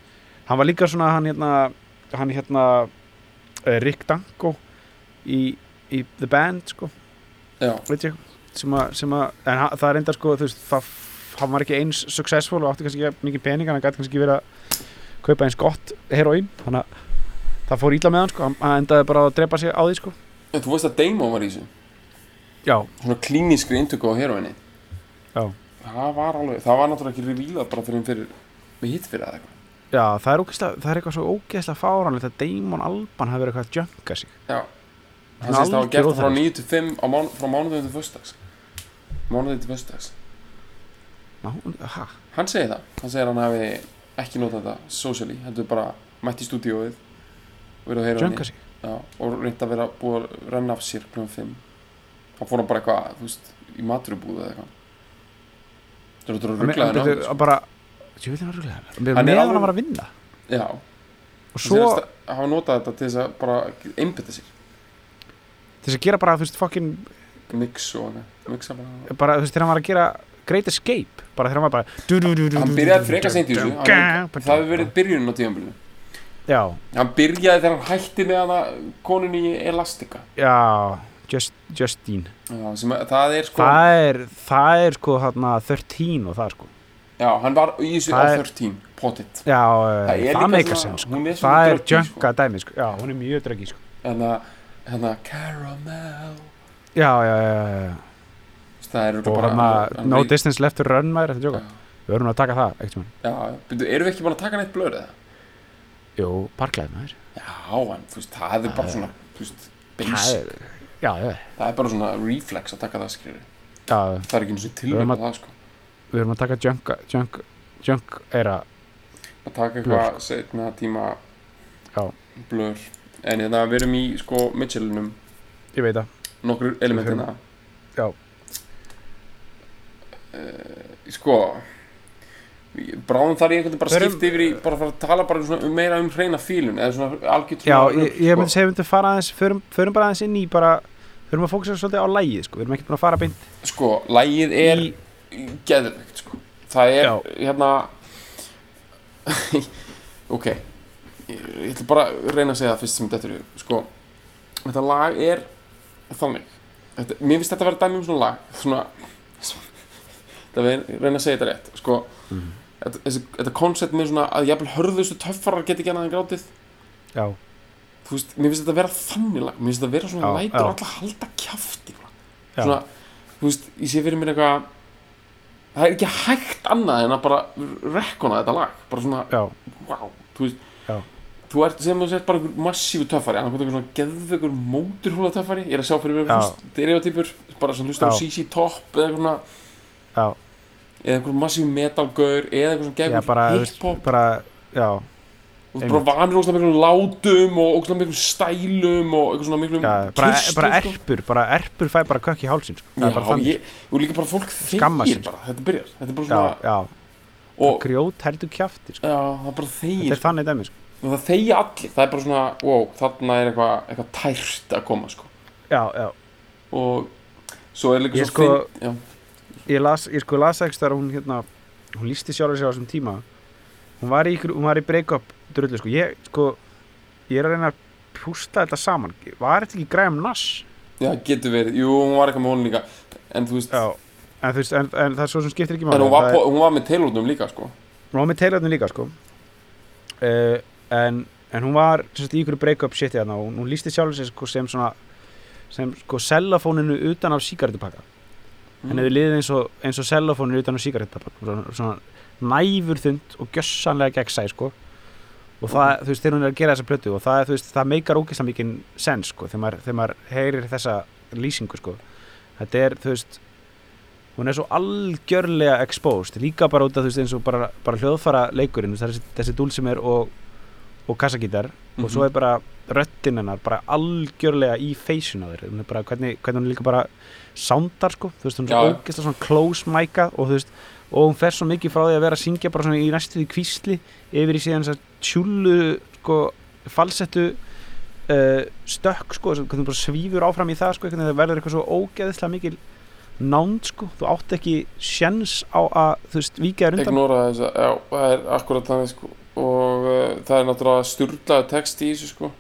Hann var líka svona hann hérna hann hérna uh, Rick Danko í, í The Band sko, ég sem að, sem að það er enda sko, veist, það hann var ekki eins successful og átti kannski ekki mikið pening hann gæti kannski verið að kaupa eins gott heroín þannig að það fór ítla með hann sko, hann- endaði bara að drepa sig á því sko. En þú veist að Damon var í þessu? Já, Svona klínískri intöku á heroinni já, Það var alveg, það var náttúrulega ekki revílað bara fyrir, fyrir með hitt fyrir það eitthvað já það er, ógeðslega, það er eitthvað svo ógeðslega fáranlegt að Damon Alban hafi verið eitthvað að jönka sig. Já. Hann Svona sést að það algjör gert frá óþarfi. 9 til 5 á mán, frá mánuðum til föstudags. Mánuðum til ha, Hann segir það, hann segir að hann hafi ekki notað þetta socially, heldur bara mætt í stúdíóið og verið að heyra sig? Já, og reyndi að vera búið að renna af sér klukkan 5 þá fór hann bara eitthvað, þú veist, í maturubúð eða eitthvað. Það er Hann- hann- bara, hann að er meðan alveg- hann var að vinna. Já, og svo að hafa notað þetta til þess að bara einbytta sér. Til þess að gera bara, þú veist, fucking mix og mixa bara bara, þú veist, þegar hann var að gera Great Escape bara þegar hann var bara Hann byrjaði du, seint í þessu, það hefur verið byrjunin á tíðanbílinu já, Hann byrjaði þegar hann hætti með hana konun í Elastica. Já, Just, Justine. Já, sem að, það er sko það er, það er sko þarna 13 og það sko Já, hann var í þessu á Það er- 13, pottit já, Það það, það líka meikar sem sko. það er sko. jönka dæmi sko. já, hún er mjög dröggi sko. Hérna, hérna, caramel já, já, já. Það er og bara hann hann no distance left to run maður, þetta er jóka við verðum að taka það, ekkert já, erum við ekki búin að taka neitt blöð eða? jú, parklæð maður Já, en þú veist, það er bara svona, þú veist, það basic Það er bara svona reflex að taka það já, Það er ekki eins og tilvæg að- það, sko við verðum að taka jönka jönk, jönk er að taka eitthvað setna tíma Já. blöð En hérna, við erum í, sko, Michelinum ég veit það, Nokkur elementina Já. uh, Sko Bráðum þar ég einhvern veginn bara skipti yfir í Bara fara að tala bara svona, um meira um hreina fílun Eða svona algjört já, svona ég, ég sko. myndi segja við myndum fara aðeins förum, förum bara aðeins inn í bara förum að fókusa svolítið á lægið sko, við erum ekki búin að fara beint Sko, lægið er í, geðveikt sko. það er Já. hérna ok ég, ég ætla bara að reyna að segja það fyrst sem þetta er sko, þetta lag er þannig þetta, mér finnst þetta að vera dæmi um svona lag svona þetta er reyna að segja þetta rétt sko, Mhm. þetta, þetta koncept með svona að jafnvel hörðustu töffarar get ekki annað en grátið já, þú veist, mér finnst þetta að vera þannig lag mér finnst þetta að vera svona Já, lætur já. alltaf halda kjafti já, svona, þú veist, ég sé fyrir mér eitthvað það er ekki hægt annað en að bara rekkona þetta lag. Bara svona, já, wow, þú veist Já. þú ert sem þú sért bara einhver massífu töffari annað einhver svona geðveikur móturhúla töffari. Ég er að sjá fyrir mér stereotypur bara sem hlustar á. CC Top eða einhver svona já, eða einhver massífu metalgaur eða einhver svona geðveikur hip-hop. bara já, þú ert bara vanur ógstlega miklum látum og ógstlega miklum stælum og eitthvað svona miklum já bara, kirstum, bara sko. erpur, bara erpur fæ bara kökk í hálsin sko. Já, þannig, ég, og líka bara fólk þegir bara, þetta byrjar. Þetta er bara já, svona, já, og grjót heldur kjafti sko. já, það er bara þetta þegir er þannig dæmi sko. og það þegja allir, það er bara svona wow, þarna er eitthvað, eitthvað tært að koma sko. já, já, og svo er líka Ég svo sko- finn- já, ég las, ég sko las ekki þar hún hérna, hún lísti sjálfur sig á þessum tíma. Hún var í, í break-up drullu sko, ég sko ég er að reyna að pústa þetta saman. Var þetta ekki Graham Nash? Já, getur verið, jú, hún var eitthvað með honum líka. En þú veist, já, en, þú veist, en, en það er svo sem skiptir ekki en máli. hún var, er- hún var með teilurnum líka sko. hún var með Taylornum líka sko. Uh, en, en hún var sagt, í ykkur break-up shit hérna og hún lísti sjálfur sig sko, sem svona sem sko sellafóninu utan af sígarettupakka. Mm. henni hefur liðið eins og, eins og sellafóninu utan af sígarettupakka. Svona, svona næfur þund og gjössanlega gegnsæ sko og það, þú veist, þegar hún er að gera þessa plötu og það, þú veist, það meikar ógeðslega mikinn sens sko, þegar maður, þegar maður heyrir þessa lýsingu sko. Þetta er, þú veist hún er svo algjörlega exposed líka bara út af þú veist eins og bara, bara hljóðfara leikurinn, þessi, þessi dulcimer og, og kassagítar. Og svo er bara röddinn hennar bara algjörlega í feysinu á þér. Hún er bara hvernig, hvernig hún líka bara soundar sko, þú veist hún er svo ógeðslega svona close micað og þú veist og hún fer svo mikið frá því að vera að syngja bara svona í næstu því kvísli yfir í síðan þess að tjúlu sko falsettu uh, stökk sko, hvernig hún bara svífur áfram í það sko, hvernig það verður eitthvað svo ógeðslega mikil nánd sko, þú átt ekki sjens á að, þú veist, víkja þér undan. Ignora þess að, já, það er akkurat þannig sko. og uh, það er náttúrulega sturlaðu text í þessu sko.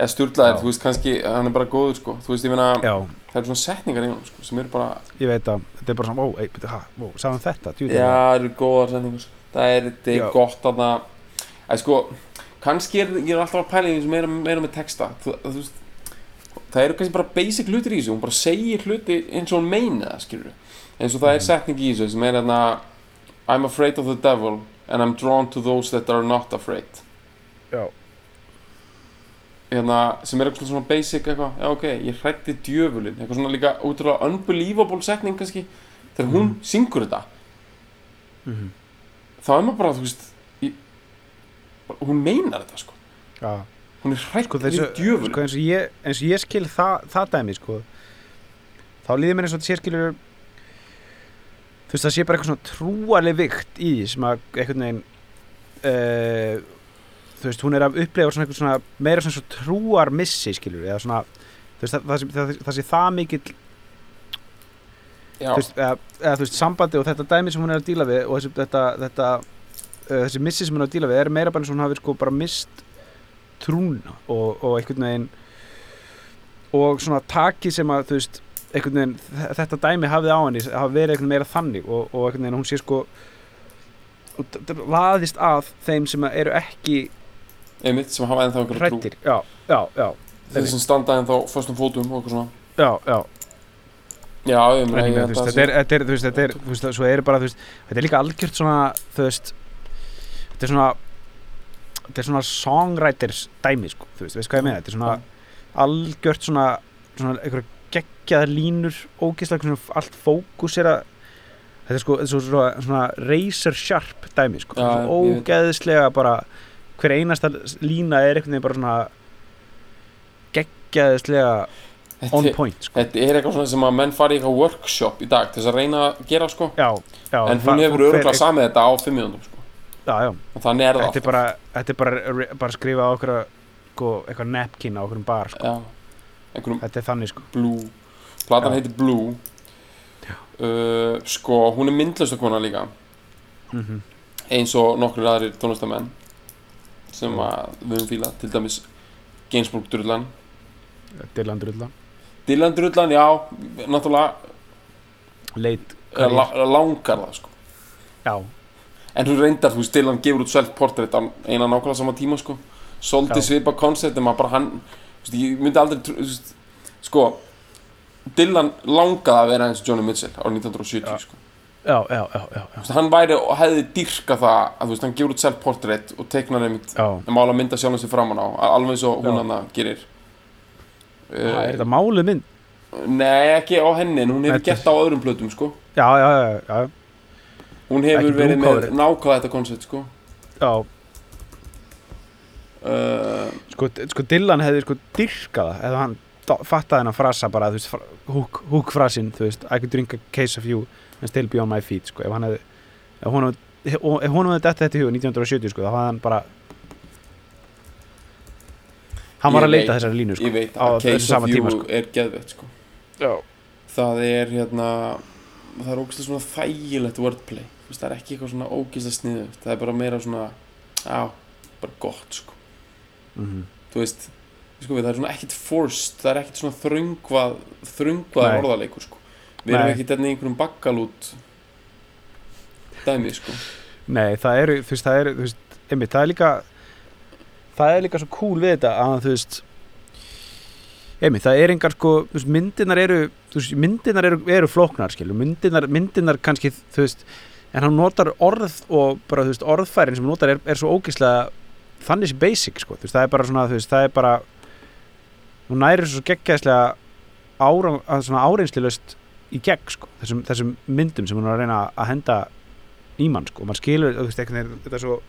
eða stjórnlaðir, Já. þú veist kannski hann er bara góður sko, þú veist ég já, það eru svona setningar í honum sko, sem eru bara ég veit að þetta er bara svona, ó, ei, ha, ó, sagðum þetta? Djú, já, það eru góðar setningar sko. það er, þetta er gott þarna að sko, kannski er ég er alltaf að pæla í því meira, meira með texta. Þú, þú veist það eru kannski bara basic hlutir í þessu hún bara segir hluti eins og hún meina það skilur eins og það er Mhm. setning í þessu sem er þarna I'm afraid of the devil and I'm drawn to those that are not afraid. Já, hérna, sem er eitthvað svona basic eitthvað, já ok, ég hrætti djöfulinn. Eitthvað svona líka útrúlega unbelievable setning kannski, þegar hún syngur þetta, mhm, þá er maður bara, þú veist hún meinar þetta sko, já. Hún er hrætt sko, við djöfulinn. sko eins og ég, eins og ég skil það, það dæmi sko þá líður mér eins og þetta sé skilur þú veist það sé bara eitthvað svona trúarleg vikt í sem að einhvern veginn uh, þú veist hún er að upplega svona eitthvað svona meira svona svo trúar missi skilur eða svona þú veist það, það, það, sé það mikill þú veist, eða, eða þú veist sambandi og þetta dæmi sem hún er að díla við og þessi, þetta, þetta þessi missi sem hún er að díla við er meira bara eins og hún hafi sko bara mist trúna og, og einhvern veginn og svona taki sem að þú veist einhvern veginn þe- þetta dæmi hafið á henni hafi verið einhvern veginn meira þannig og, og einhvern veginn hún sé sko laðist að þeim sem eru ekki einmitt, sem hafa ennþá einhverja trú. já, já, já, þeir sem standa ennþá föstum fótum og eitthvað svona. Já, já. Já, að veist, þetta er, þetta er, þetta er, svo er bara, þú veist, þetta er líka algjört svona, þú veist, þetta er svona, þetta er svona songwriters dæmi, sko, þú veist, veist hvað ég meina, þetta er svona algjört svona, svona einhverja geggjaðar línur, ógeðslega svona allt fókus er að, þetta er sko, er svona, svona razor sharp dæmi, sko, veit. ógeðslega bara, hver einasta lína er einhvern veginn bara svona geggjaðslega on point, sko. þetta er eitthvað svona sem að menn fari í eitthvað workshop í dag til þess að reyna að gera sko Já, já. en hún hefur öruglega samið þetta á fimm mínúndum sko Já, já. og þannig er það Þetta er bara, þetta er bara, bara skrifað á okkur sko, eitthvað napkin á okkur bar sko. Þetta er þannig sko. Blue. Platan heitir Blue. Uh, sko, hún er myndlustakona líka. Mm eins og nokkur aðrir tónlistamenn sem að við höfum fílað. Til dæmis Gainsbourg Drullan. Dylan Drulla Dylan Drullan, já, náttúrulega Leit la, langar það sko. Já, en hún reyndar, þú veist, Dylan gefur út self-portrait á eina nákvæmlega sama tíma sko svolítið Já. svipa koncept en maður bara hann þú veist, ég myndi aldrei þú veist, sko Dylan langaði að vera eins Johnny Mitchell árið 1970 Já. sko já, já, já, já. Þú veist, hann væri og hefði dyrka það að þú veist, hann gefur út self-portrait og teiknar einmitt já. að mála mynda sjálfum sér framan á alveg eins og hún hann gerir Það er þetta máluð mynd Nei, ekki á henni, en hún hefur það á öðrum plötum sko Já, já, já, já, Hún hefur verið með nákvæða þetta koncept sko. Já. uh, Sko, sko Dylan hefði sko dyrkað það eða hann fattaði hennar frasa bara, þú veist, húk, húk frasinn, þú veist I could drink a case of you and still be on my feet, sko, ef hann hefði ef honum, ef honum hefði dætt þetta í hug 1970, sko, þá hafði hann bara hann var að leita þessari línu, sko Ég veit á að þessu Case sama of You tíma, sko. er geðvett sko. Já, Það er hérna Það er ógeðslega svona þægilegt wordplay Það er ekki eitthvað svona ógeðslega sniðu Það er bara meira svona Já, bara gott sko. Mhm. Þú veist sko, við, Það er svona ekkit forced Það er ekkit svona þröngvað Þröngvað orðaleikur sko. Við erum Nei. ekkit hérna í einhverjum bakkalút Dæmi sko. Nei, það eru, þú veist, það eru, einmitt, það er líka, það er líka svo cool við þetta að, þú veist, einmitt, það er engar, sko, veist, myndirnar eru, veist, myndirnar eru, eru flóknar, skilur, myndirnar, myndirnar kannski, þú veist, en hann notar orð og bara, þú veist, orðfærin sem hann notar er, er svo ógeðslega, þannig sé basic, sko, þú veist, það er bara svona, þú veist, það er bara, hún næri svo svona áreinslilaust í gegn, sko, þessum, þessum myndum sem hún er að reyna að henda í mann sko, og maður skilur, þú veist, veginn þetta er svo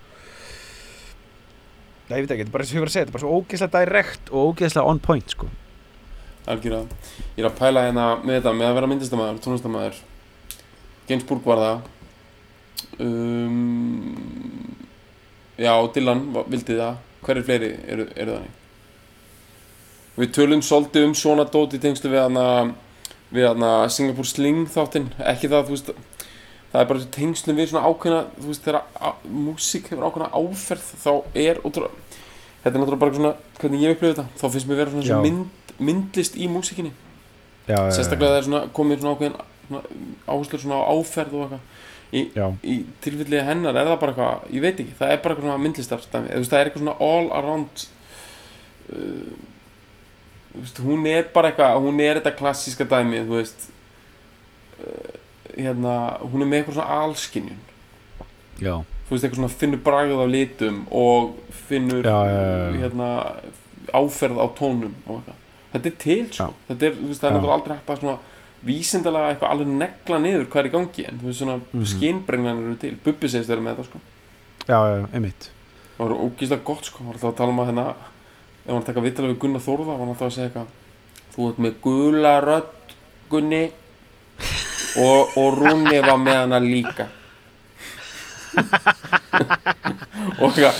Nei, ég veit ekki, þetta er bara og ég var að segja, þetta er bara svo ógeðslega direkt og ógeðslega on point, sko. Algjörða Ég er að pæla hérna með þetta Með að vera myndistamæður, tónlistamæður Gainsbourg var það um, Já, Dylan vildi það. Hverjir fleiri eru, eru þannig? Við tölum svolítið um svona dót í tengslu við hana við hana Singapore Sling þáttinn. Ekki það, þú veist það er bara tengslu við svona ákveðna þú veist, þegar músík hefur ákveðna áferð þá er ótrúlega þetta er náttúrulega bara svona hvernig ég upplifði þetta þá finnst mér vera svona Já. svo mynd, myndlist í já, sérstaklega það er svona komið svona ákveðin svona, áherslur svona á áferð og eitthvað já, í tilfelli hennar er það bara eitthvað ég veit ekki, það er bara eitthvað svona myndlistar dæmi. Eða, þú veist, það er eitthvað svona all around uh, veist, hún er bara eitthvað hún er þetta klassíska dæmi þú veist uh, hérna, hún er með eitthvað svona alskinjun já, þú veist, eitthvað svona finnur bragð á litum og finnur Já, já, hérna áferð á tónum og eitthvað. Þetta er til, sko, þetta er, þú veist, það er aldrei hægt að svona vísindalega eitthvað alveg negla niður hvað er í gangi en þú veist svona mm Mhm. eru til. Bubbi segist þeirra með þetta sko. Já, já, einmitt. Það var ógíslega gott sko, hann var alltaf að tala um að hérna ef hann taka vittalega við Gunnar Þórða var hann alltaf að segja eitthvað þú ert með gula rödd Gunni og, og Rúni var með hana líka. Og eitthvað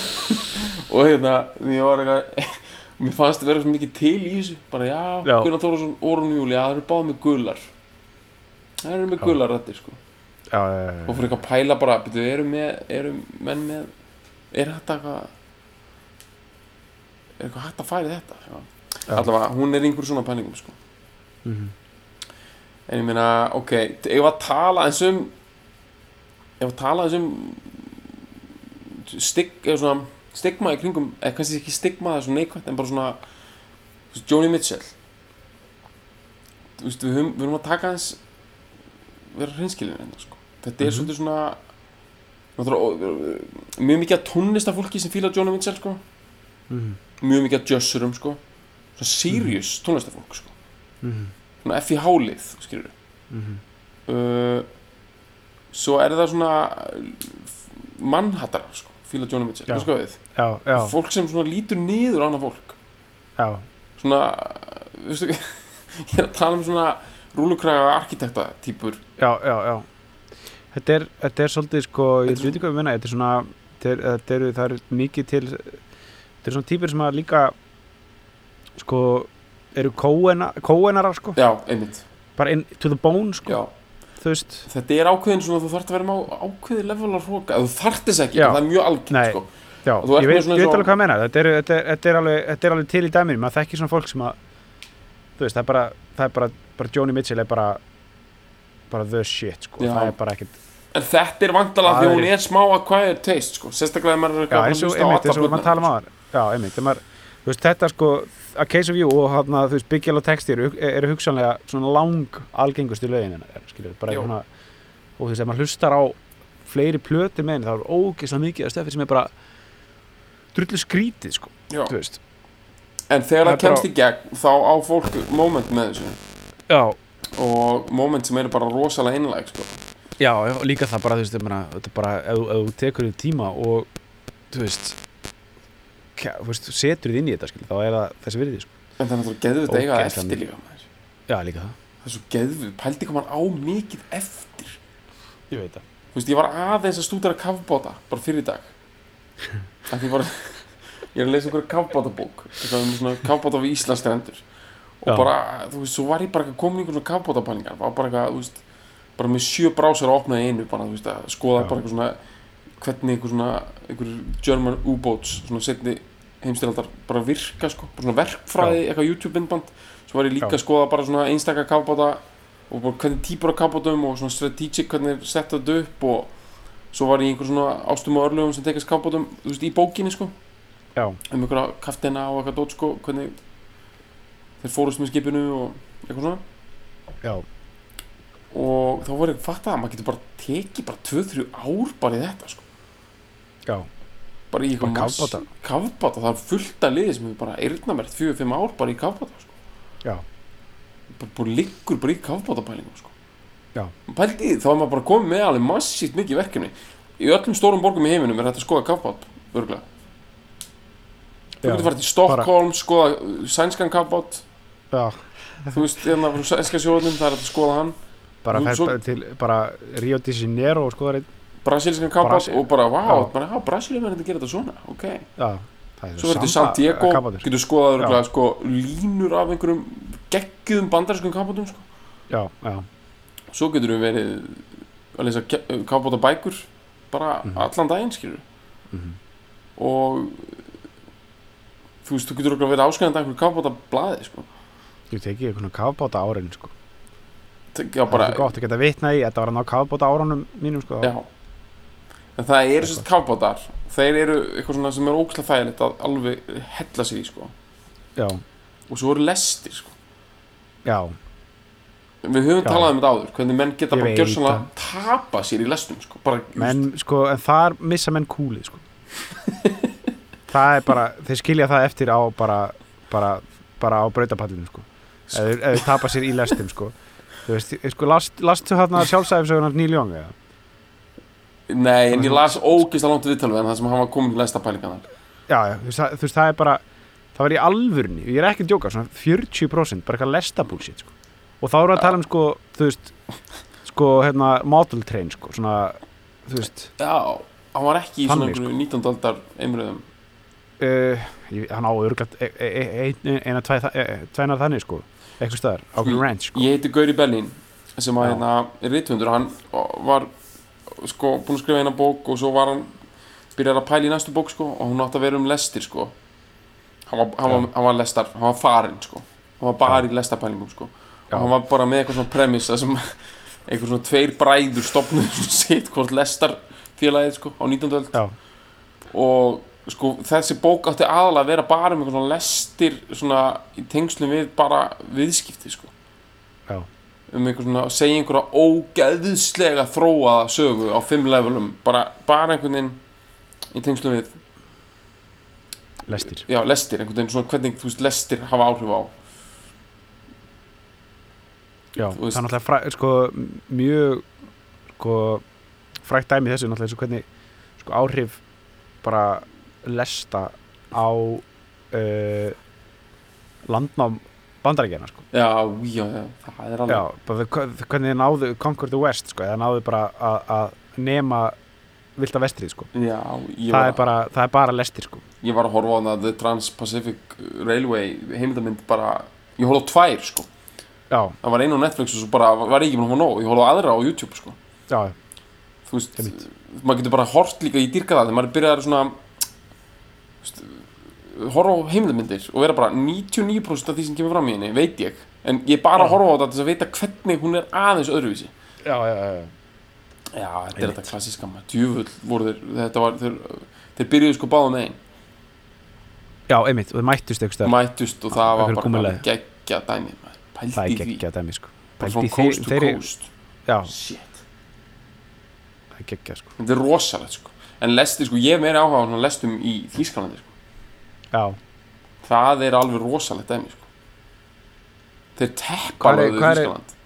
og hérna ég var eitthvað mér fannst það vera svo mikið til í þessu bara já, Já. Gunnar Þórðarsson og Rúni Júli það eru báð með gular það eru með Já. gular röddir sko já, já, já, og fyrir eitthvað að pæla bara byrju, eru, með, eru menn með er þetta eitthvað er eitthvað hægt að færi þetta já. Já. allavega, hún er einhver svona pælingum sko. Mhm. en ég meina, ok ef að tala eins um ef að tala eins um stig, eða svona stigma í kringum, eða kannski ekki stigma það er svona neikvægt, en bara svona veist, Joni Mitchell veist, við höfum, við höfum að taka eins vera hreinskilin hérna, sko. þetta er Mhm. svolítið svona mjög mikið af tónlistafólki sem fíla Joni Mitchell sko. Mhm. mjög mikið af jössurum sko. svona serious tónlistafólk sko. Mhm. svona FIH-lið skilur Mhm. uh, svo er það svona mannhattarar sko, fíla Joni Mitchell. Veistu hvað við? já, já, fólk sem svona lítur niður á annað fólk já, svona veistu, ég er að tala um svona rúlukræga arkitekta típur já, já, já. Þetta er, þetta er svolítið sko, ég veit ekki hvað við menna, þetta er svona, þetta er, þetta er, það er mikið til, þetta er svona típur sem að líka, sko, eru kóena, kóenarar sko, já, einmitt bara in to the bone sko, já. Veist, þetta er ákveðin svona þú þarft að vera á- ákveðið level af hróka þú þarft þess ekki, það er mjög Nei. sko. ég veit, alveg hvað að menna, þetta er, þetta er, þetta er, alveg, þetta er alveg til í dæminu, maður þekkir svona fólk sem að, veist, það er bara, það er bara, bara Joni Mitchell er bara, bara the shit sko, það er bara ekkert, en þetta er vandalega Það því er- hún er smá acquired taste sko. sérstaklega ef maður er að hlusta á um þegar þú veist, þetta sko, A Case of You og hann þú veist, Big Yellow Taxi eru, hugsanlega svona lang algengustu lögin og þú veist, ef maður hlustar á fleiri plötur með henni, þá er ógeðslega mikið af stöfi sem er bara drullu skrítið, sko, Já. þú veist, en þegar Það kemst í gegn þá á fólk moment með þessu já, og moment sem eru bara rosalega einlæg sko. Já, já, líka það bara, þú veist, bara, ef, þú- ef þú tekur þér tíma og, þú veist, setur þið inn í þetta, skil, þá er það þessi virði, sko. en það er náttúrulega þetta eiga eftir líka maður. Já, líka það. það er svo geðvið, pældi hvað maður á mikið eftir Ég veit það. þú veist, ég var aðeins að stúdara kafbáta bara fyrir dag því bara, ég er að lesa einhverja kafbátabók eitthvað um svona kafbáta við Íslandstrendur og Já. bara, þú veist, svo var ég bara komin í einhverjum kafbátapælingar, var bara veist bara með sjö brásar að opna einu bara, veist, að skoða Já. bara eitthvað svona hvernig einhver svona, einhver German U-boats, svona setni heimstyraldar bara virka, sko, bara svona verkfræði eitthvað YouTube-myndband, svo var ég líka Já. að skoða bara svona einstaka kafbáta og bara hvernig típur á kafbátum og svona strategic hvernig setja þetta upp og svo var ég einhver svona ástum og örlögum sem tekast kafbátum, þú veist, í bókinni, sko. Já, um einhverja kaftina og eitthvað dót sko hvernig þeir fórust með skipinu og eitthvað svona. Já, og þá voru ég að fatta að maður getur bara tekið bara 2-3 ár bara í þetta sko. Já, bara í eitthvað Bara kafbáta? kafbáta, það er fullt af liði sem hefur bara eyrnamert 4-5 ár bara í kafbáta sko. já, bara, bara liggur bara í kafbátapælingum sko. Já. pældi þá er maður bara komið með alveg massíft mikið verkefni í öllum stórum borgum í heiminum er þetta að skoða kafbát örgulega þú getur farið til Stockholm, skoða uh, sænskan kafbát já, þú veist, hérna frá sænska sjóðunum það er að skoða hann bara fer svo- bara til, bara Rio de Janeiro og skoðar einn, brasilískan Brasil- og bara, Já. bara, Brasilíum er þetta að gera þetta svona, ok já, það er svo verður til samba- Santiago, kafbátur. getur skoðað Já. örugglega, sko, línur af einhverjum geggjum bandarískum kafbátum sko. Já, já, svo getur við verið að lesa kafbáta bækur bara Mhm. allan daginn, skilur mhm, og þú veist, þú getur að vera áskrifandi af einhverju kafbóta blaði sko. Ég tekið eitthvað kafbóta árin sko. já, bara, það er gott að geta vitna í þetta var hann á kafbóta árunum mínum sko. já en það eru sérst kafbótar þeir eru eitthvað svona sem er ógæslega þægilegt að alveg hella sér í sko. já, og svo eru lestir sko. já, við höfum Já. talað um þetta áður hvernig menn geta Ég bara gjörsanlega það. tapa sér í lestum sko. bara, menn sko en þar missa menn kúlið sko. það er bara þeir skilja það eftir á bara bara, bara á brautapallinu sko. ef þeir tapa sér í lestum sko. þú veist, sko, last, lastu hérna sjálfsæfisögunar Neil Young eða? Nei, en ég las ógæslega langt viðtalið en það sem hann var komin til lestapælingarnar já, já, þú veist, það, það er bara það var í alvörni, ég er ekki að djóka svona 40% bara eitthvað lesta bullshit sko. og þá erum við að tala um sko, þú veist sko, hérna, model train sko, svona, þú veist já, hann var ekki í svona Þannig, einhverju 19. aldar einröðum uh, hann á örglat e, e, e, ein- eina, tvæ, tvænar þannig sko, eitthvað stöðar á hvernig ranch sko. ég heiti Gauri Bellin sem að hérna er rithundur hann var sko búinn að skrifa eina bók og svo var hann byrjar að pæla í næstu bók sko og hún átti að vera um lestir sko. Hann var, hann var, hann var lestar, hann var farinn sko. Hann var bara í lestarpælingum sko. Og hann var bara með eitthvað svona premissa sem eitthvað svona tveir bræður stopnuð sitt hvort lestar félagið sko á 19. öld. Já. og sko þessi bók átti aðalega að vera bara um eitthvað svona lestir svona í tengslum við bara viðskipti sko. Já. Um einhver svona, segja einhverja ógeðslega þróaða sögu á fimm levelum bara, bara einhvern veginn í tengslum við, lestir. Já, lestir einhvern veginn svona hvernig, þú veist, lestir hafa áhrif á. Já, það er náttúrulega fræ, sko, mjög sko, frækt dæmi þessu náttúrulega eins og hvernig sko, áhrif bara lesta á uh, landnám bandarækjana sko. já, já, já, það er alveg Já, hvernig þið náðu Conquer the West sko, eða náðu bara að- að nema vilda vestrið sko. já, það, er bara, það er bara lestir sko. ég var að horfa á það The Trans-Pacific Railway heimildamind bara, ég horfði á tvær sko já, það var einu á Netflix og svo bara var ég ekki að fá nóg ég horfði á aðra á YouTube sko já, þú veist, maður getur bara hort líka í dýrka það þegar maður er byrjaðar svona þú veist, horfa á heimildamindir og vera bara 99% af því sem kemur fram í henni, veit ég. En ég er bara að horfa á þetta til að veita hvernig hún er aðeins öðruvísi. Já, já, já. já, þetta er þetta klassíska maður, djúfull voru þeir, þetta var, þeir, þeir byrjuðu sko báðum megin. Já, einmitt, og þið mættust eitthvað mættust og það var bara geggja dæmi það er geggja dæmi sko. bara í coast þeir- to þeir- coast. Shit, það er geggja sko. þetta er rosalegt sko. En lesti sko, ég er meira áhuga á svona lestum í Þýskalandi sko já, það er alveg rosalegt dæmi sko. þeir teppa alveg er- Þýskaland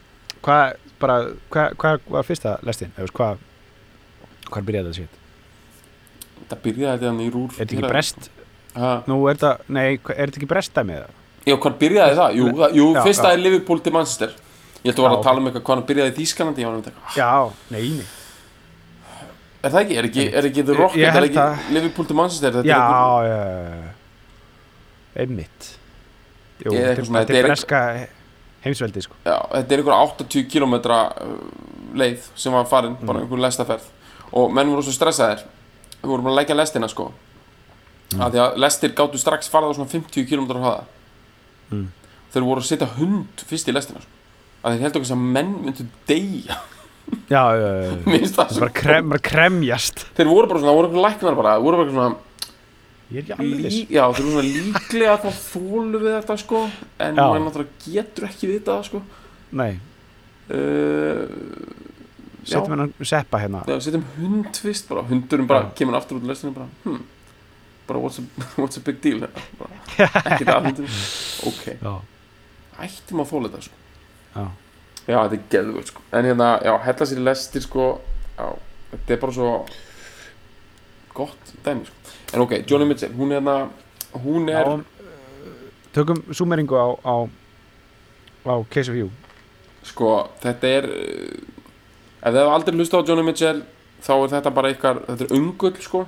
hvað bara, hvað hva var fyrsta lestin? Hvað byrjaði það sétt þetta byrjaði þetta í rúr er þetta ekki brest, er þetta nei, hva- er þetta ekki brest dæmi eða? Já, hvað byrjaði það? jú, það, jú Já, fyrsta já. er Liverpool til Manchester. Ég held að Já, að tala um eitthvað hvað hann byrjaði í mynda, já, nei, nei. Er það ekki? er ekki, er ekki The Rocket, er ekki það. Liverpool til Manchester? Já, einhver, já, einmitt Jú, Eða þetta svona, þetta er breska heimsveldi sko. já, þetta er einhver 80 km leið sem var farin bara Mm. einhver lestaferð og menn voru svo stressaðir við vorum að leggja lestina sko Mm. af því að lestir gáttu strax farað á svona 50 km hraða Mm. þeir voru að setja hund fyrst í lestina sko. að þeir heldur ekki að menn myndu deyja já, já, já, já. Það bara, krem, bara kremjast þeir voru bara svona, voru eitthvað læknar bara voru bara svona, ég er ekki alveg viss. Lí, já, þeir voru svona líklega þá þólu við þetta sko. En Já. maður náttúrulega getur ekki við það sko. Nei, uh, já, setjum hennan seppa hérna. Já, setjum hund fyrst bara, hundurinn bara Já. kemur aftur út úr lestinu bara, hm bara what's a, what's a big deal? Hérna? bara, ekki það hundur ok, já, ættum að þóla þetta sko. Já, já, þetta er geðvöld sko. En hérna, já, hella sér í lestir sko. Já, þetta er bara svo gott dæmi sko en ok, Johnny Mitchell, hún er hérna hún er, já tökum súmeringu á, á á Case of You. Sko, þetta er uh, ef þið hefur aldrei hlustað á Johnny Mitchell þá er þetta bara ykkar, þetta er ungull sko.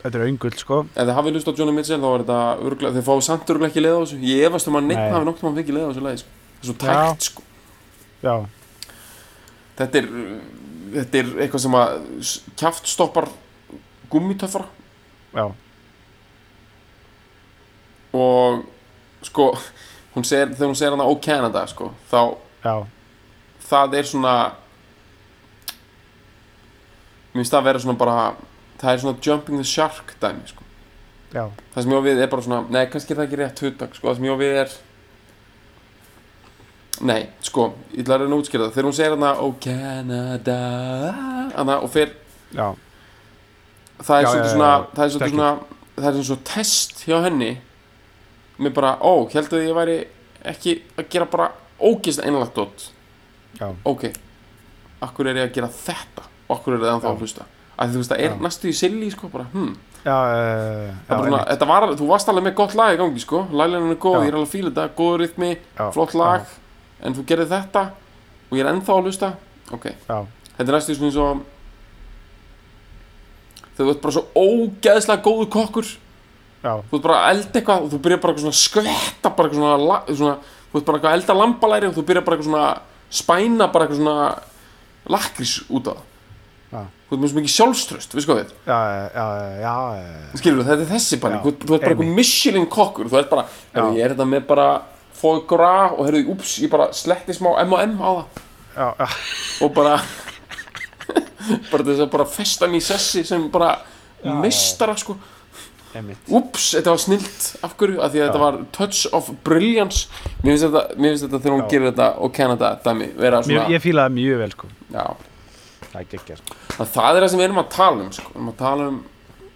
Þetta er öngull sko. Ef þið hafið hlustað á Johnny Mitchell þá er þetta örgulega, þið fáið samt örgulega ekki leið á þessu. Ég efast um að neitt Nei. hafi nokkuð mann fengið leið á þessu leið sko. það er svo tækt sko. Já, þetta er, uh, þetta er eitthvað sem að kjaft stoppar gummitöfra já, og sko hún segir, þegar hún segir hana ó Canada sko, þá já, það er svona mér finnst það að vera svona bara það er svona jumping the shark dæmi sko. já, það sem ég á við er bara svona nei, kannski er það ekki rétt hugtak sko. það sem ég á við er nei, sko, ég ætla að reyna að útskýra það þegar hún segir hana ó Canada hana, og fer já, það er Já, svolítið já, já, svona já, það er svolítið svona það er svona test hjá henni. Mér bara, ó, held að ég væri ekki að gera bara ógist einlagt dótt já, ok, akkur er ég að gera þetta? Og akkur er það ennþá Já. að hlusta? Að þú veist, það er Já. næstu í silly sko, bara, hm, já, uh, það bara svona, þetta var, þú varst alveg með gott lag í gangi, sko, laglænin er góð, Já. ég er alveg að fíla þetta, góður rytmi, já, flott lag. En þú gerir þetta og ég er ennþá að hlusta. Ok, já, þetta er næstu svona eins og þú ert bara svo ógeðslega góður kokkur. Já, þú ert bara að elda eitthvað og þú byrjar bara svona að skvetta bara svona, svona þú ert bara að elda lambalæri og þú byrjar bara svona að spæna bara eitthvað svona lakrís út á það þú ert með svo mikið sjálfströst, við sko já, já, skilur þetta er þessi bara, þú, þú ert bara eitthvað. Michelin kokkur, þú ert bara ég er þetta með bara foie gras og heyrðu, úps, ég bara sletti smá M&M á það. Já, já, og bara bara þess að bara festa hann í sessi sem bara Já, meistara sko. Úps, þetta var snilt af hverju, af því að þetta var touch of brilliance. Mér finnst þetta, mér finnst þetta þegar hún Já. gerir þetta og Canada dæmi vera svona, Mér, ég fíla það mjög vel, sko, já, það er geggja, sko, það, það er það sem við erum að tala um sko. Við erum að tala um,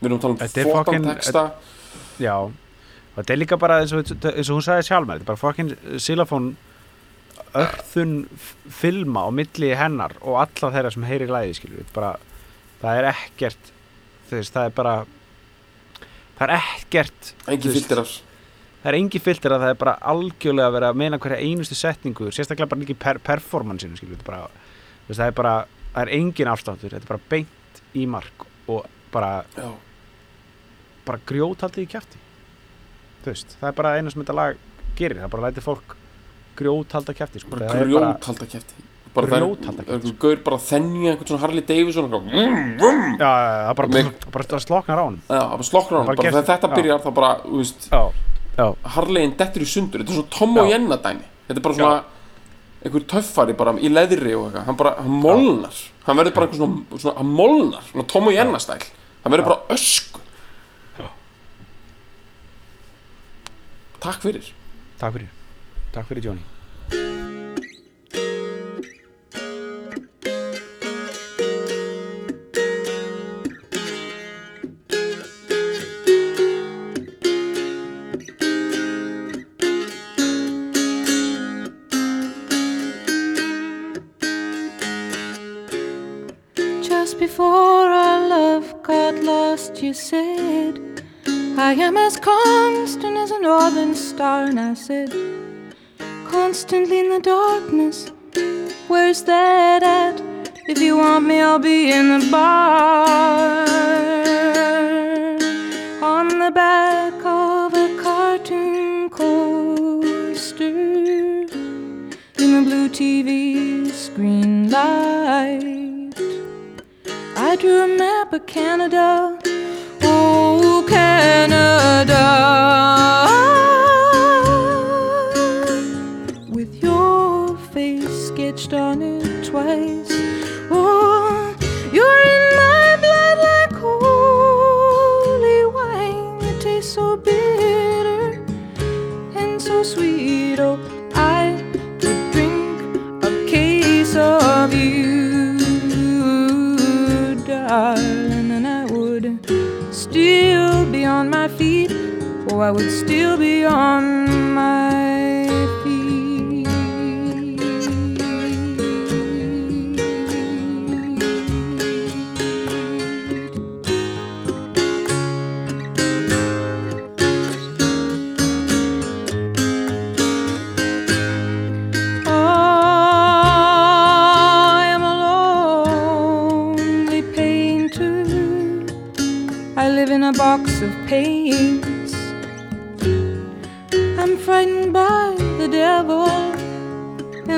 við erum að tala um Þetta texta. Já, þetta er líka bara eins og, eins og hún sagði sjálf með, þetta bara fucking silafón örþun filma á milli hennar og alla þeirra sem heyri læði, skilur við, bara, það er ekkert, þú veist, það er bara, það er ekkert, Engi af það er engi filter að það er bara algjörlega að vera að meina hverja einustu setningu sérstaklega bara ekki per performansinu skilur við bara, þú veist, það er bara það er engin afstáttur, þetta er bara beint í mark og bara, Já, bara grjótaldið í veist, það er bara eina sem þetta lag gerir, það bara lætir fólk grjótalda kjafti sko. bara Það er bara- grjóthalda kæfti bara það er- Grjóthalda bara að þennja einhvern svona Harley Davidson það bara, Mig- bara, sloknar á Já, það bara slokknar hann, þegar þetta byrjar þá bara, Harleyin dettur í sundur, þetta er svona Tom og. Jenna dæmi. Þetta er bara svona einhver töffari bara í leðri og eitthvað. Hann bara, hann molnar. Hann verður bara einhver svona, svona hann molnar, svona Tom og Jenna stæl. Hann verður bara ösku Takk fyrir. Takk fyrir takk fyrir Johnny Just before our love got lost, you said, I am as constant as a northern star. And I said, Constantly in the darkness, where's that at? If you want me, I'll be in the bar. On the back of a cartoon coaster in the blue TV screen light. I drew a map of Canada. Oh, Canada. I would still be on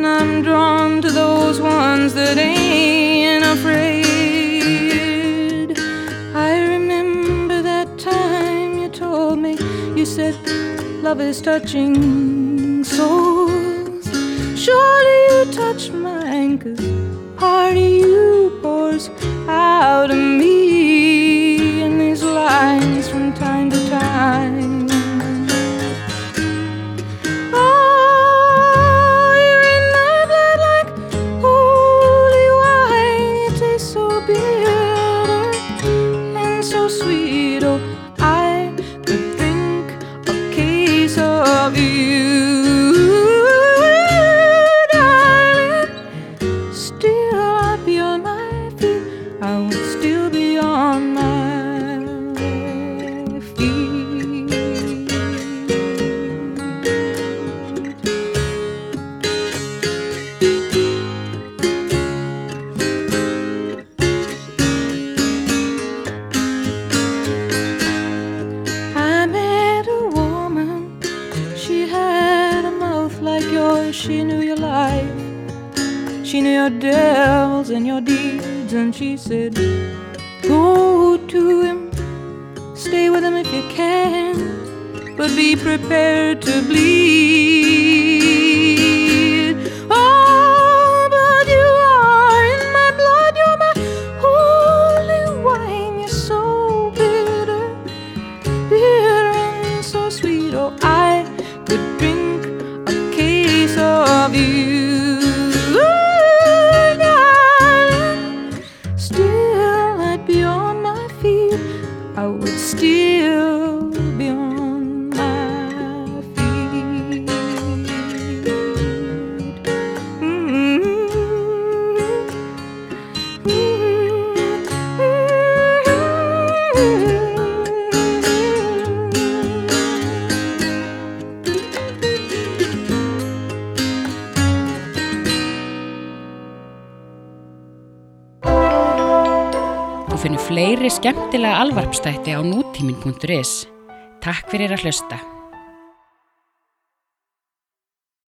I'm drawn to those ones that ain't afraid. I remember that time you told me, you said, love is touching souls. Surely you touch mine, cause part of you pours out of me nútímin.is. Takk fyrir að hlusta.